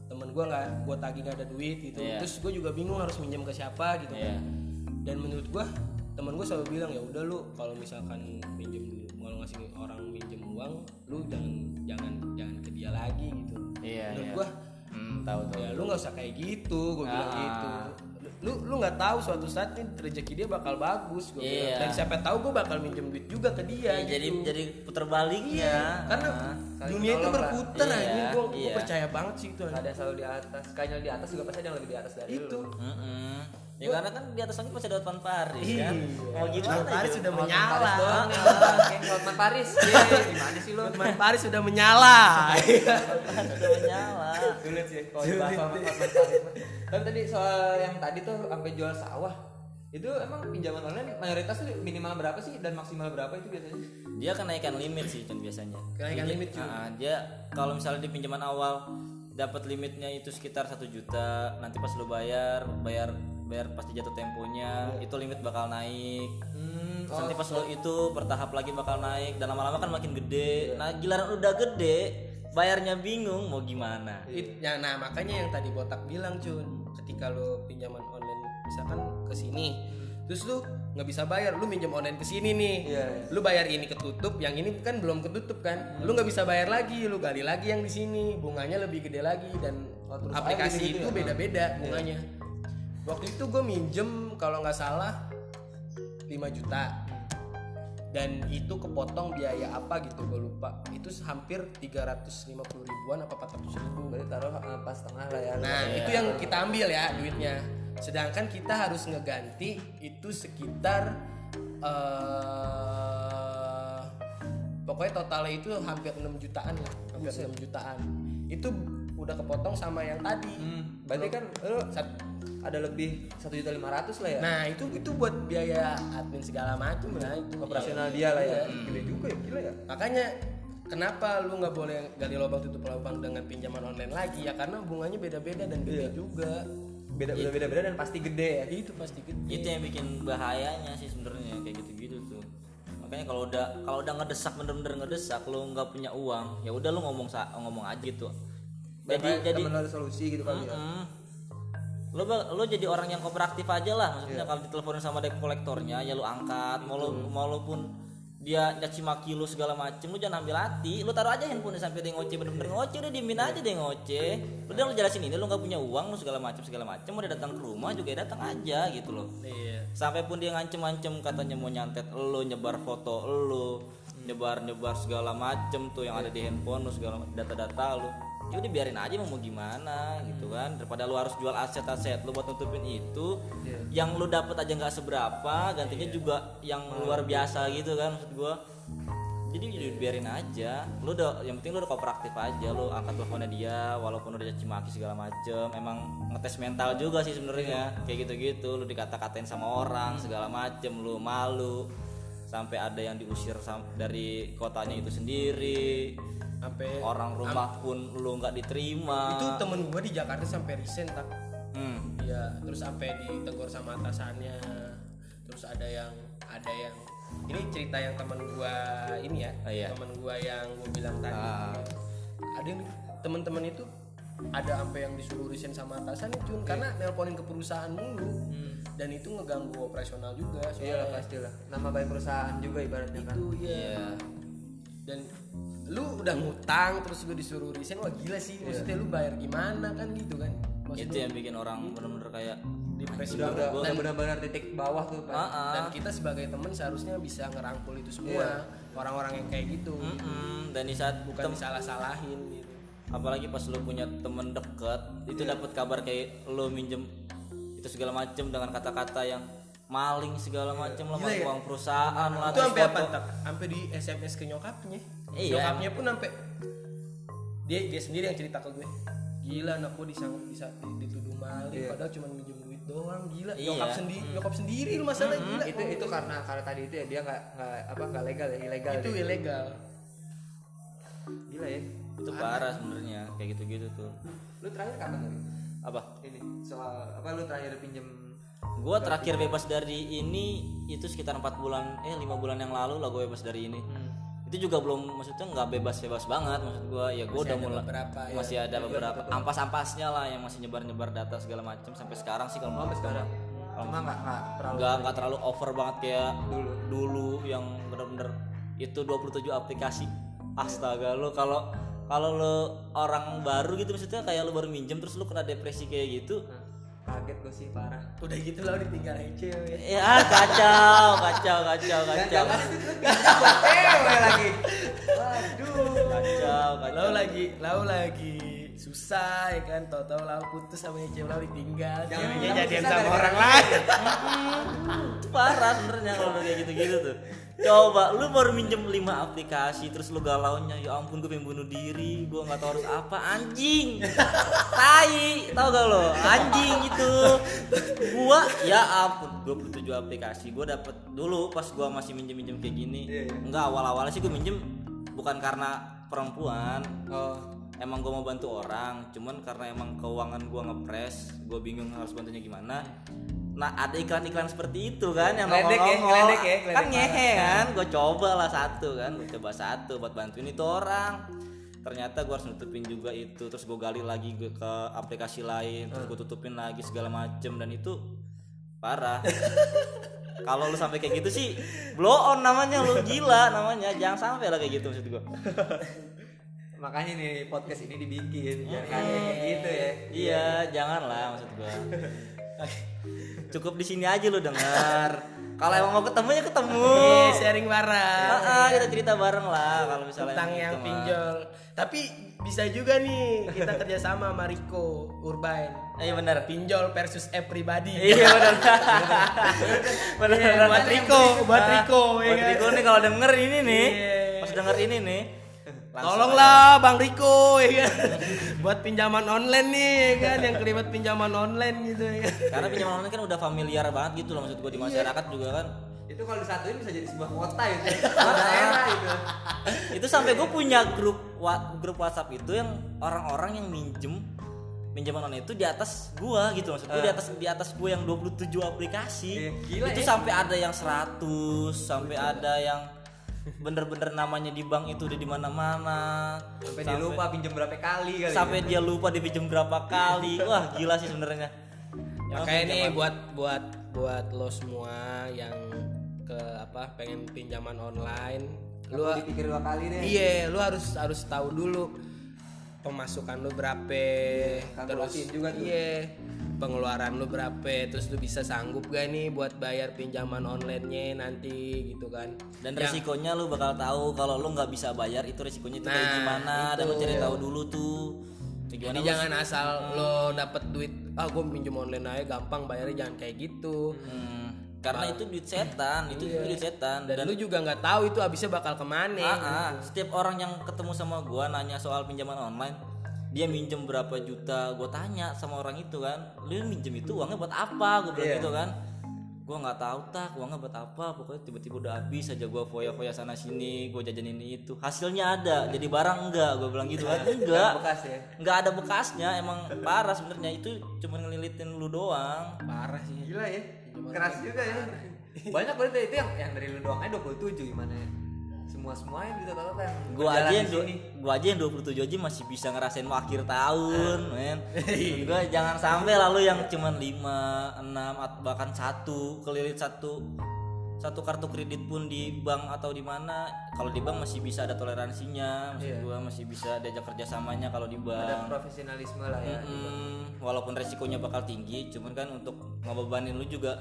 temen gua nggak gua tagih nggak ada duit gitu Iya. terus gue juga bingung harus minjem ke siapa gitu Iya. kan dan menurut gua temen gue selalu bilang ya udah lu kalau misalkan minjem kalau ngasih orang minjem uang lu jangan jangan jangan ke dia lagi gitu Iya, menurut iya. gua hmm, tahu tahu ya lu nggak usah kayak gitu gue bilang Ah. gitu lu lu nggak tahu suatu saat nih rezeki dia bakal bagus gue bilang Iya. dan siapa tahu gue bakal minjem duit juga ke dia Iya, jadi gitu. jadi puter baliknya karena Ah. saling dunia itu lah. berputar Iya, aja gue iya. percaya banget sih itu ada selalu di atas kayaknya di atas juga pasti ada yang lebih di atas dari itu lu Mm-mm. Ya karena kan di atas langit masih ada Hotman Paris kan. Iya. Mau gimana Hotman Paris gitu? sudah Hotman menyala. Paris yang kayak [laughs] Hotman Paris Iya, gimana sih lu Hotman Paris sudah menyala sudah menyala. sulit sih kalau dibahas sama Hotman Paris tapi tadi soal yang tadi tuh sampai jual sawah itu emang pinjaman online mayoritas tuh minimal berapa sih dan maksimal berapa itu biasanya Dia kenaikan limit sih Cun biasanya. Kenaikan Jadi, limit, Cun. ah, dia kalau misalnya di pinjaman awal dapat limitnya itu sekitar satu juta, nanti pas lu bayar, bayar bayar pasti jatuh temponya, itu limit bakal naik. hmm, Terus nanti pas lo itu bertahap lagi bakal naik dan lama-lama kan makin gede. Nah, giliran udah gede, bayarnya bingung mau gimana. It- ya, nah makanya yang tadi botak bilang cun ketika lo pinjaman online misalkan ke sini terus lu nggak bisa bayar lu minjem online ke sini nih Iya, iya. lu bayar ini ketutup yang ini kan belum ketutup kan lu nggak bisa bayar lagi lu gali lagi yang di sini bunganya lebih gede lagi dan Oh, terus aplikasi gitu-gitu itu ya? beda-beda bunganya waktu itu gue minjem kalau nggak salah 5 juta dan itu kepotong biaya apa gitu gue lupa itu hampir 350 ribuan apa 400 ribu berarti taruh eh, pas tengah lah ya Nah, itu yang kita ambil ya duitnya. Sedangkan kita harus ngeganti itu sekitar eh pokoknya totalnya itu hampir 6 jutaan lah, hampir 6 jutaan. Itu udah kepotong sama yang tadi. Hmm, berarti kan lu Sat- ada lebih satu juta lima ratus lah ya Nah, itu itu buat biaya admin segala macam lah itu. operasional dia lah ya Iya. gede juga ya gila ya Makanya kenapa lu nggak boleh gali lubang tutup lubang dengan pinjaman online lagi ya karena bunganya beda-beda dan gede Iya. juga. beda beda beda beda dan pasti gede ya Itu pasti gede. itu yang bikin bahayanya sih sebenarnya kayak gitu-gitu tuh makanya kalau udah kalau udah ngedesak bener-bener ngedesak lu nggak punya uang ya udah lu ngomong ngomong aja gitu jadi jadi temen lu ada solusi gitu kali ya Mm-mm. Lo lo jadi orang yang kooperatif aja lah maksudnya Iya. kalau diteleponin sama debt kolektornya ya lu angkat malu- walaupun dia caci maki lu segala macem lu jangan ambil hati lu taruh aja handphone sampai dia ngoceh bener-bener ngoceh udah diemin aja dia ngoceh. Udah lu jelasin ini lu nggak punya uang lu segala macem segala macem mau dia datang ke rumah juga ya datang aja gitu loh. Iya. Sampai pun dia ngancem-ngancem katanya mau nyantet lu nyebar foto lu nyebar-nyebar segala macem tuh yang ada di handphone lu segala data-data lu ya udah biarin aja mau gimana gitu kan. Daripada lu harus jual aset-aset lu buat nutupin itu yang lu dapat aja nggak seberapa gantinya juga yang luar biasa gitu kan maksud gua. Jadi jadi biarin aja. Lu udah yang penting lu udah kooperatif aja lu angkat teleponnya dia walaupun udah caci maki segala macem emang ngetes mental juga sih sebenarnya. Kayak gitu-gitu lu dikata-katain sama orang segala macem lu malu. Sampai ada yang diusir dari kotanya itu sendiri sampai orang rumah pun lu nggak diterima itu temen gue di Jakarta sampai resign tak hmm. Iya, terus sampai ditegur sama atasannya. Terus ada yang ada yang ini cerita yang teman gua ini ya, Oh, iya. teman gua yang gua bilang tadi. Ah. Ada yang teman-teman itu ada sampai yang disuruh resign sama atasan cun karena nelponin ke perusahaan mulu dan itu ngeganggu operasional juga lah soalnya pastilah. Nama baik perusahaan juga ibaratnya kan. itu ya Iya. Dan lu udah ngutang terus lu disuruh resign wah gila sih maksudnya lu bayar gimana kan gitu kan maksudnya itu yang bikin orang bener-bener kayak depresi udah banget. udah benar-benar titik bawah tuh Pak. ah, ah. dan kita sebagai teman seharusnya bisa ngerangkul itu semua orang-orang yang kayak gitu Mm-mm. dan di saat bukan disalah-salahin gitu apalagi pas lu punya temen deket itu dapat kabar kayak lu minjem itu segala macem dengan kata-kata yang maling segala macem lah Gila ya? uang perusahaan lah itu sampai apa tak sampai di SMS ke nyokapnya? Iya, nyokapnya pun sampai dia dia sendiri yang cerita ke gue. Gila anak gue disang bisa dituduh maling padahal cuma minjem duit doang. Gila Iya. nyokap sendiri nyokap sendiri lu masalah gila. Itu itu karena karena tadi itu ya dia nggak nggak apa nggak legal ya ilegal itu dia. ilegal. Gila ya. Itu parah sebenarnya kayak gitu-gitu tuh. Lu terakhir kapan tadi apa? Ini soal apa lu terakhir pinjem gua terakhir bebas dari ini itu sekitar empat bulan eh lima bulan yang lalu lah gue bebas dari ini. Hmm. itu juga belum maksudnya nggak bebas bebas banget maksud gua. Ya gua udah mulai beberapa ya. masih ada beberapa ampas-ampasnya lah yang masih nyebar-nyebar data segala macam sampai sekarang sih kalau oh menurut sekarang? cuma nggak nggak terlalu nggak nggak terlalu over banget kayak dulu. dulu yang bener-bener itu 27 aplikasi. Astaga lu kalau kalau lu orang baru gitu maksudnya kayak lu baru minjem terus lu kena depresi kayak gitu Nah, kaget gue sih parah. Udah gitu lah ditinggal aja cewek. Ya kacau kacau kacau kacau jangan itu tuh pinjam buat cewek lagi. Waduh. Kacau lau kacau lagi lau lagi. Susah ya kan? Tau tau lau putus sama yang cewek lau ditinggal. Ceweknya jadian sama orang lain. [laughs] Parah sebenarnya kalau udah kayak gitu-gitu tuh coba lu baru minjem 5 aplikasi terus lu galaunya ya ampun gue pengen bunuh diri gue nggak tahu harus apa. Anjing. Tai tau gak lo? Anjing itu. Gua ya ampun 27 aplikasi gue dapet dulu pas gua masih minjem minjem kayak gini. Iya, iya. enggak awal awalnya sih gue minjem bukan karena perempuan. Oh. Emang gue mau bantu orang cuman karena emang keuangan gue ngepres gue bingung harus bantunya gimana nah ada iklan-iklan seperti itu kan yang Ngeledek ya, nongol-nongol. ngeledek ya, kan ngehe kan? gue coba lah satu kan gue coba satu buat bantuin itu orang. Ternyata gue harus nutupin juga itu terus gue gali lagi gue ke aplikasi lain terus gue tutupin lagi segala macem dan itu parah. [laughs] Kalau lu sampai kayak gitu sih blow on namanya lu gila namanya. Jangan sampai lah kayak gitu maksud gue [laughs] makanya nih podcast ini dibikin biar kalian kayak gitu ya. Iya, janganlah maksud gua. [laughs] Cukup di sini aja lu denger. Kalau emang mau ketemu ya ketemu. Iya, sharing bareng Ah, ah, kita cerita bareng lah kalau misalnya tentang gitu yang mah. pinjol tapi bisa juga nih kita kerjasama sama Rico Urban Iya benar. pinjol versus app pribadi Iya benar. [laughs] benar. Iya, buat Rico, buat Ah, Rico, ya Buat kan? Rico nih kalau denger ini nih. Iya. Pas denger ini nih. Langsung Tolonglah Bang Riko ya kan. [laughs] Buat pinjaman online nih ya kan yang kelibat pinjaman online gitu ya kan. Karena pinjaman online kan udah familiar banget gitu loh maksud gua di masyarakat juga kan. itu kalau disatuin bisa jadi sebuah kota itu Sebuah [laughs] daerah itu itu sampai gue punya grup wa- grup WhatsApp itu yang orang-orang yang minjem pinjaman online itu di atas gua gitu maksud gua di atas di atas gua yang 27 aplikasi Iya, gila itu ya. sampai ada yang 100 sampai ada yang bener-bener namanya di bank itu udah di mana-mana. Sampai dia lupa pinjam berapa kali kali sampai dia lupa dipinjam berapa kali. Wah gila sih sebenarnya. Ya, Makanya nih pinjaman- buat buat buat lo semua yang ke apa pengen pinjaman online lu Lu dipikir dua kali deh. iya lu harus harus tahu dulu pemasukan lu berapa terus kalkulasin juga tuh. iya pengeluaran lu berapa terus lu bisa sanggup gak nih buat bayar pinjaman online-nya nanti gitu kan? Dan resikonya lu bakal tahu kalau lu nggak bisa bayar itu resikonya itu kayak Nah, gimana? Dan lu cari tahu dulu tuh. Kayak gimana Jadi lu- jangan asal lo dapet duit ah gue pinjam online aja gampang bayarnya jangan kayak gitu. Hmm, karena itu duit setan itu Iya. duit setan. Dan, lu juga nggak tahu itu habisnya bakal ke mana. Ah, ah. setiap orang yang ketemu sama gua nanya soal pinjaman online dia minjem berapa juta gue tanya sama orang itu kan. Lu minjem itu uangnya buat apa? Gue bilang Iya. gitu kan. Gua nggak tahu tak. Uangnya buat apa? Pokoknya tiba-tiba udah habis aja gua foya-foya sana sini gue jajanin ini itu. Hasilnya ada jadi barang enggak. Gue bilang gitu kan. Enggak. Bekas ya. ada bekasnya emang parah sebenarnya. Itu cuma ngelilitin lu doang. Parah sih. Gila ya. Keras juga ya. Banyak berarti itu yang yang dari lu doang. Aja 27 gimana ya? Semua semuanya bisa total yang gua aja yang du- sini. gua aja yang 27 aja masih bisa ngerasain mau akhir tahun men [laughs] gua jangan sampai lalu yang cuman 5 6 at- bahkan satu kelilit satu satu kartu kredit pun di bank atau di mana kalau di bank masih bisa ada toleransinya maksud Iya. gua masih bisa diajak kerjasamanya kalau di Ada bank profesionalisme lah ya. Mm, walaupun resikonya bakal tinggi cuman kan untuk ngebebanin lu juga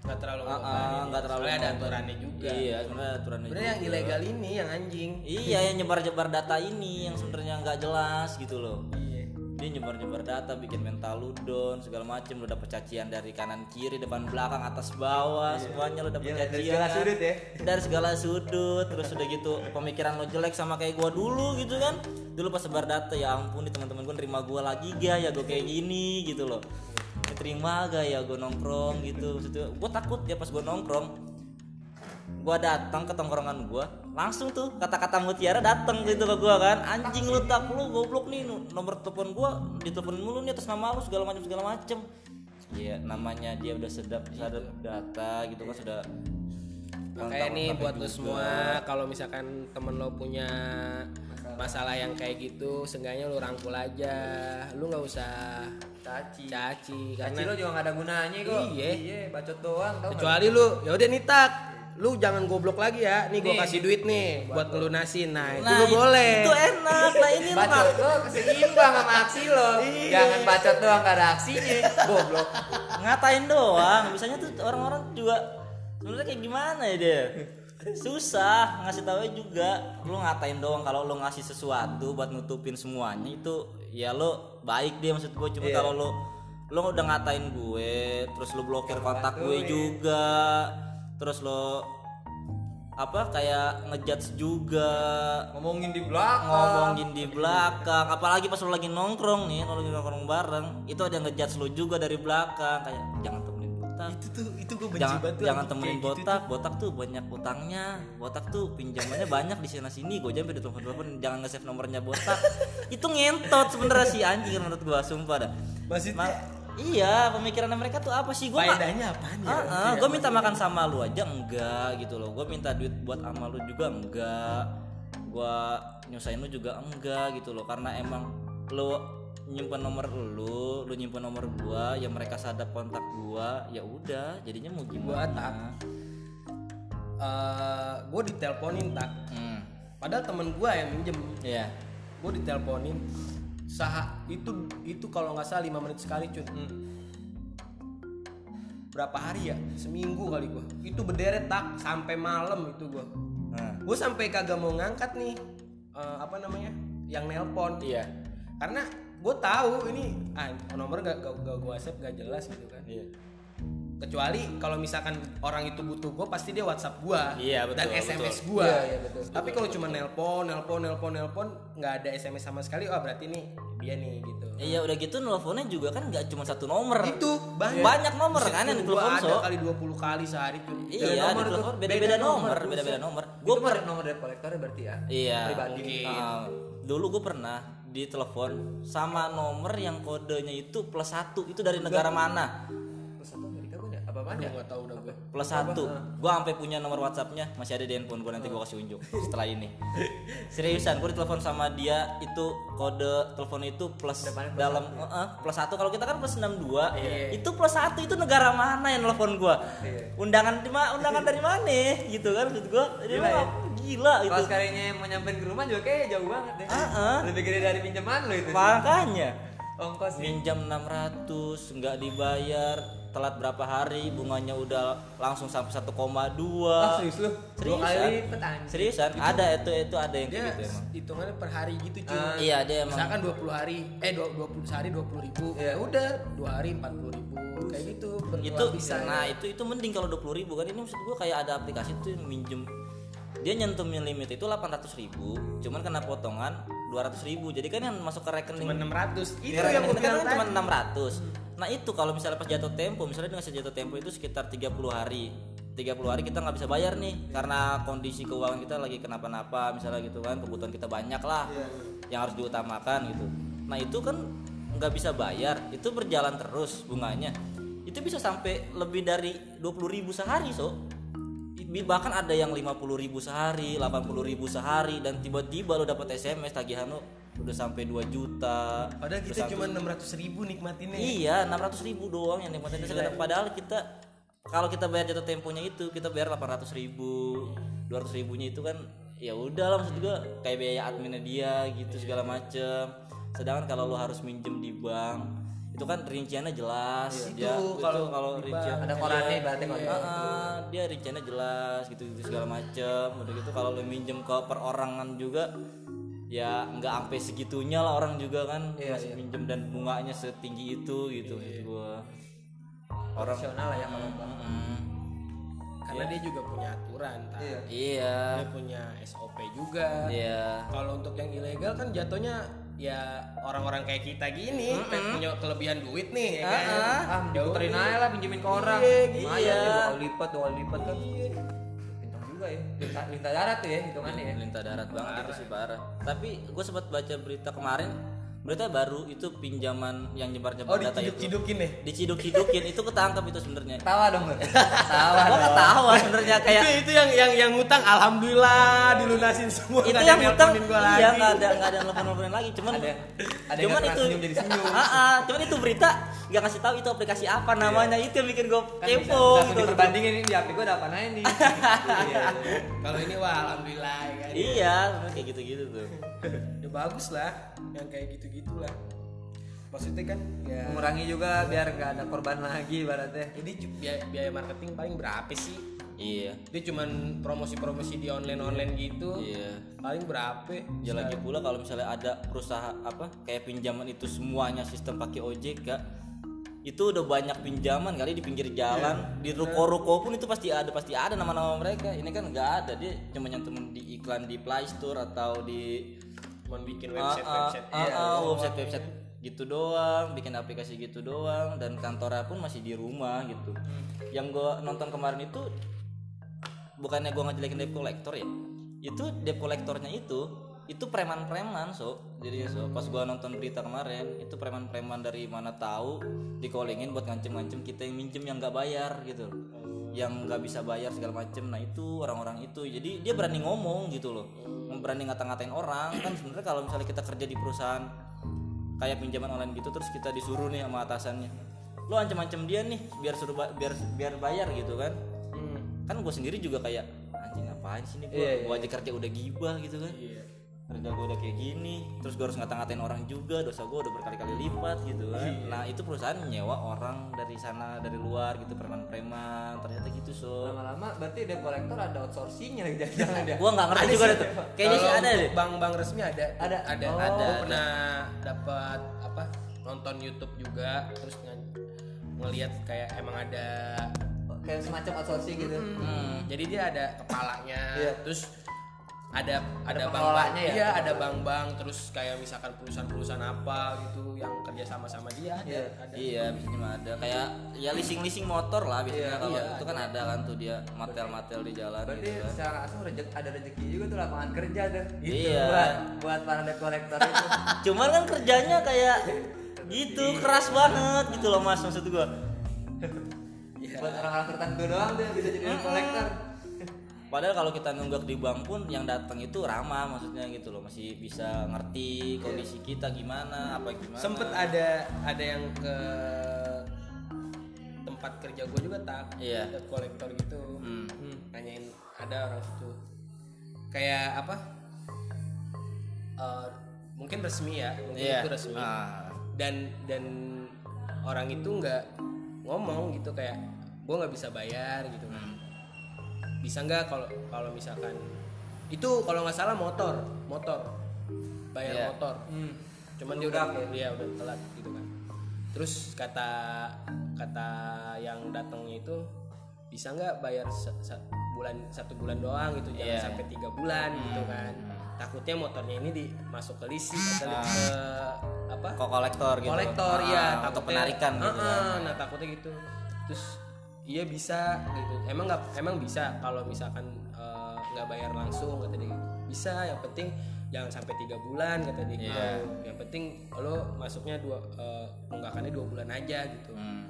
nggak terlalu ah, ah, nggak terlalu Soalnya ada aturannya juga iya sebenarnya aturannya sebenarnya yang ilegal ini yang anjing Iya yang nyebar-nyebar data ini yang sebenarnya nggak jelas gitu loh. iya Dia nyebar-nyebar data, bikin mental lu down segala macem. Lu dapet cacian dari kanan kiri, depan belakang, atas bawah, semuanya lu dapet Iya, dari cacian. segala sudut ya. Dari segala sudut. Terus udah gitu pemikiran lo jelek sama kayak gua dulu gitu kan. Dulu pas sebar data ya ampun nih teman-teman gua nerima gua lagi gak ya gua kayak gini gitu loh. Terima gak ya gua nongkrong gitu. Maksudnya, gua takut ya pas gua nongkrong. Gua datang ke tongkrongan gua langsung tuh kata-kata mutiara datang gitu ke gua kan. Anjing lu tak lu goblok nih. Nomor telepon gua diteleponin mulu nih atas nama lu segala macam segala macem. Iya namanya dia udah sedap sadap data gitu kan sudah makanya nih buat lo semua kalau misalkan temen lo punya masalah yang kayak gitu seenggaknya lu rangkul aja lu nggak usah Caci. caci Caci karena lo juga gak ada gunanya kok. Iya. Iya, bacot doang tau kecuali lu ya udah nih tak lu jangan goblok lagi ya nih gua Nih. kasih duit nih buat ngelunasin nah itu nah lu itu- boleh itu enak nah ini lu [laughs] Bacot nggak- lo [laughs] seimbang sama aksi lo. Iya. Jangan bacot doang gak ada aksinya. Goblok. ngatain doang biasanya tuh orang-orang juga sebenarnya kayak gimana ya dia susah ngasih tahu juga lu ngatain doang kalau lu ngasih sesuatu buat nutupin semuanya itu ya lo baik dia maksud gue cuma Iya. kalau lo lo udah ngatain gue terus lo blokir kontak gue bantuin. juga terus lo apa kayak ngejudge juga Ngomongin di belakang. ngomongin di belakang apalagi pas lu lagi nongkrong nih lu lagi nongkrong bareng itu ada yang ngejudge lu juga dari belakang kayak jangan botak. Itu tuh itu gue benci jangan banget tuh jangan temenin gitu botak. botak tuh banyak utangnya. Botak tuh pinjamannya banyak di sana sini gue jangan telepon telepon. Jangan nge-save nomornya botak. [laughs] Itu ngentot sebenernya si anjing menurut gua. Sumpah dah. Maksudnya- Ma- iya pemikiran mereka tuh apa sih? Gua nggak- faedahnya ya? Ah, gue minta makan sama lu aja enggak gitu loh. Gue minta duit buat sama lu juga enggak. Gue nyusahin lu juga enggak gitu loh. Karena emang lu nyimpen nomor lu, lu nyimpen nomor gua, ya mereka sadap kontak gua, ya udah. Jadinya mau gua gimana? tak eh gue diteleponin tak. Hmm, padahal temen gue yang minjem. Iya. gue diteleponin. Sah itu itu kalau nggak salah lima menit sekali cuy. Berapa hari ya? Seminggu kali gue itu berderet tak. Sampai malam itu gue Nah, gue sampai kagak mau ngangkat nih eh, apa namanya yang nelpon. Iya. karena gue tahu ini ah nomor gak, gak, gak gue save gak jelas gitu kan Iya. kecuali kalau misalkan orang itu butuh gue pasti dia WhatsApp gue Iya, betul, dan betul. SMS gue Iya, iya, betul. tapi kalau cuma nelpon nelpon nelpon nelpon nggak ada SMS sama sekali oh berarti nih dia nih gitu Iya udah gitu nelfonnya juga kan nggak cuma satu nomor. itu banyak Banyak nomor kan yang ditelepon ada so. kali 20 kali sehari cuy Iya, nomor tuh. telepon Beda beda-beda nomor, buset. beda-beda nomor. Gue per nomor debt collector berarti ya. Iya. Pribadi. Uh, dulu gue pernah ditelepon sama nomor yang kodenya itu plus satu itu dari negara mana? Apa ya tahu udah gue. plus satu. gue sampai punya nomor WhatsAppnya. Masih ada di handphone gue nanti gue kasih unjuk setelah ini. [laughs] Seriusan gue ditelepon sama dia itu kode telepon itu plus Depannya plus dalam eh, eh, plus satu. Kalau kita kan plus 62 Iya. itu plus satu itu negara mana yang telepon gue Iya. undangan di ma- undangan dari mana? Gitu kan maksud gue Gila gila, ya? gila itu kalau sekalinya mau nyamperin ke rumah juga kayak jauh banget deh. Ah, ah. lebih gede dari pinjaman lo itu makanya. Ongkos minjam 600 nggak dibayar telat berapa hari bunganya udah langsung sampai 1,2 ah serius lu dua Seriusan? kali lipat anjing seriusan ada itu itu ada yang Dia kayak gitu emang hitungannya per hari gitu cuy. Ah. iya dia emang Misalkan 20 hari, eh 20 sehari 20 ribu, Iya. ya udah dua hari 40 ribu, kayak gitu. itu bisa. nah itu itu mending kalau 20 ribu kan ini maksud gua kayak ada aplikasi tuh yang minjem dia nyentuhin limit itu 800 ribu cuman kena potongan 200 ribu jadi kan yang masuk ke rekening cuma 600 itu Iya, yang gue kan bilang cuma tadi. 600 nah itu kalau misalnya pas jatuh tempo misalnya dengan jatuh tempo itu sekitar 30 hari. 30 hari kita nggak bisa bayar nih karena kondisi keuangan kita lagi kenapa-napa misalnya gitu kan kebutuhan kita banyak lah yang harus diutamakan gitu. Nah itu kan nggak bisa bayar itu berjalan terus bunganya. Itu bisa sampai lebih dari 20.000 ribu sehari so. Bahkan ada yang 50.000 ribu sehari 80.000 ribu sehari dan tiba-tiba lo dapat SMS tagihan lo udah sampai 2 juta. Padahal kita cuma 600 ribu nikmatinnya. Iya, 600 ribu doang yang nikmatin sekedar padahal kita kalau kita bayar jatuh temponya itu kita bayar 800 ribu, 200 ribunya itu kan ya udah lah maksud juga kayak biaya adminnya dia gitu segala macem. Sedangkan kalau lo harus minjem di bank itu kan rinciannya jelas. Itu dia kalau kalau rincian ada korannya ibaratnya koran Ah, ah, dia rinciannya jelas gitu gitu segala macem. Udah gitu kalau lo minjem ke perorangan juga ya nggak sampai segitunya lah orang juga kan Iya, masih minjem dan bunganya setinggi itu gitu maksud gua orang profesional lah ya kalau gua. Mm, Karena dia juga punya aturan. tak? iya iya Dia punya SOP juga. iya Kalau untuk yang ilegal kan jatuhnya ya orang-orang kayak kita gini pengen punya kelebihan duit nih ya kan. ah Ya puterin udah. aja lah pinjemin ke orang Iya, iya. ya lipat dua lipat kan pintar juga ya. Lintah, lintah darat tuh ya hitungannya ya. Lintah darat banget itu sih parah. Tapi gue sempat baca berita kemarin berita baru itu pinjaman yang nyebar-nyebar Oh data itu. diciduk-cidukin nih. diciduk-cidukin itu ketangkap itu sebenarnya. Tawa dong lu tawa gua dong. ketawa sebenarnya kayak itu itu yang yang yang ngutang alhamdulillah dilunasin semua. itu yang utang nelponin gua lagi. iya nggak ada nggak ada nelfon [laughs] nelfonin lagi. Cuman ada ada yang cuman itu senyum jadi senyum. [laughs] Ah, ah, cuman itu berita nggak ngasih tahu itu aplikasi apa namanya. Itu yang bikin gue kan kepo gitu. diperbandingin ini di HP gua ada apa nih [laughs] iya. Kalau ini wah alhamdulillah ya kan. iya kayak gitu gitu tuh Ya bagus lah yang kayak gitu-gitu lah. Maksudnya kan ya mengurangi juga biar nggak ada korban lagi ibaratnya. Jadi biaya, biaya marketing paling berapa sih? iya. Dia cuman promosi-promosi di online-online gitu. iya. Paling berapa? ya lagi pula kalau misalnya ada perusahaan apa kayak pinjaman itu semuanya sistem pakai OJK itu udah banyak pinjaman kali di pinggir jalan. Di ruko-ruko pun itu pasti ada pasti ada nama-nama mereka. Ini kan nggak ada dia cuma nyantumin di iklan di Play Store atau di Cuman bikin Ah, website-website. ah, ah, ah, website-website gitu doang, bikin aplikasi gitu doang, dan kantornya pun masih di rumah gitu. Yang gue nonton kemarin itu bukannya gue ngejelekin debt collector ya, itu debt collectornya itu itu preman-preman so jadi so pas gua nonton berita kemarin itu preman-preman dari mana tahu dikolingin buat ngancem-ngancem kita yang minjem yang nggak bayar gitu yang nggak bisa bayar segala macem. Nah itu orang-orang itu. Jadi dia berani ngomong gitu loh. Berani ngata-ngatain orang. Kan sebenarnya kalau misalnya kita kerja di perusahaan kayak pinjaman online gitu terus kita disuruh nih sama atasannya lo ancam-ancam dia nih biar suruh ba- biar biar bayar gitu kan. Kan gue sendiri juga kayak anjing ngapain sih nih gue Iya, iya, gua aja kerja udah gibah gitu kan kerja gue udah kayak gini terus gue harus ngata-ngatain orang juga dosa gue udah berkali-kali lipat gitu kan nah itu perusahaan nyewa orang dari sana dari luar gitu preman-preman ternyata gitu so lama-lama berarti debt collector ada outsourcingnya lagi jangan dia gue nggak ngerti juga deh tuh kayaknya sih ada deh Bank-bank resmi ada. Ada. Ada. Oh. ada. Ada. pernah dapat apa? Nonton YouTube juga terus nge- ngelihat kayak emang ada kayak semacam outsourcing gitu Hmm. jadi dia ada kepalanya Iya. terus ada ada bank pengelolanya ya? iya ada bank-bank terus kayak misalkan perusahaan-perusahaan apa gitu yang kerja sama sama dia ada, Iya. ada. Iya, biasanya mah ada kayak ya leasing-leasing motor lah biasanya Iya, kalau iya, itu kan ada kan tuh dia matel-matel di jalan berarti gitu kan. secara langsung rezek, ada rezeki juga tuh lapangan kerja tuh Iya. buat buat para debt collector itu [laughs] Cuman kan kerjanya kayak gitu keras banget gitu loh Mas maksud gua. Buat orang-orang tertentu doang tuh bisa jadi kolektor Padahal kalau kita nunggak di bank pun yang datang itu ramah maksudnya gitu loh masih bisa ngerti kondisi kita gimana apa gimana. sempet ada ada yang ke tempat kerja gue juga tak Iya. debt kolektor gitu Hmm. Hmm, nanyain ada orang situ kayak apa Eh, mungkin resmi ya mungkin Iya. itu resmi Ah. dan dan orang itu nggak ngomong gitu kayak gue nggak bisa bayar gitu kan bisa nggak kalau kalau misalkan itu kalau nggak salah motor motor bayar Iya. motor hmm. cuman dia udah dia udah telat gitu kan terus kata kata yang datangnya itu bisa nggak bayar se- se- bulan satu bulan doang gitu jangan Iya. sampai tiga bulan gitu kan takutnya motornya ini dimasuk ke leasing atau Ah. ke apa Kok kolektor gitu. kolektor Ah, ya untuk takutnya- penarikan gitu Ah, kan. ah, nah takutnya gitu terus iya bisa gitu emang nggak emang bisa kalau misalkan eh, nggak bayar langsung kata dia gitu. bisa yang penting jangan sampai tiga bulan kata dia gitu Iya. yang penting lo masuknya dua eh, nunggakannya dua bulan aja gitu Hmm.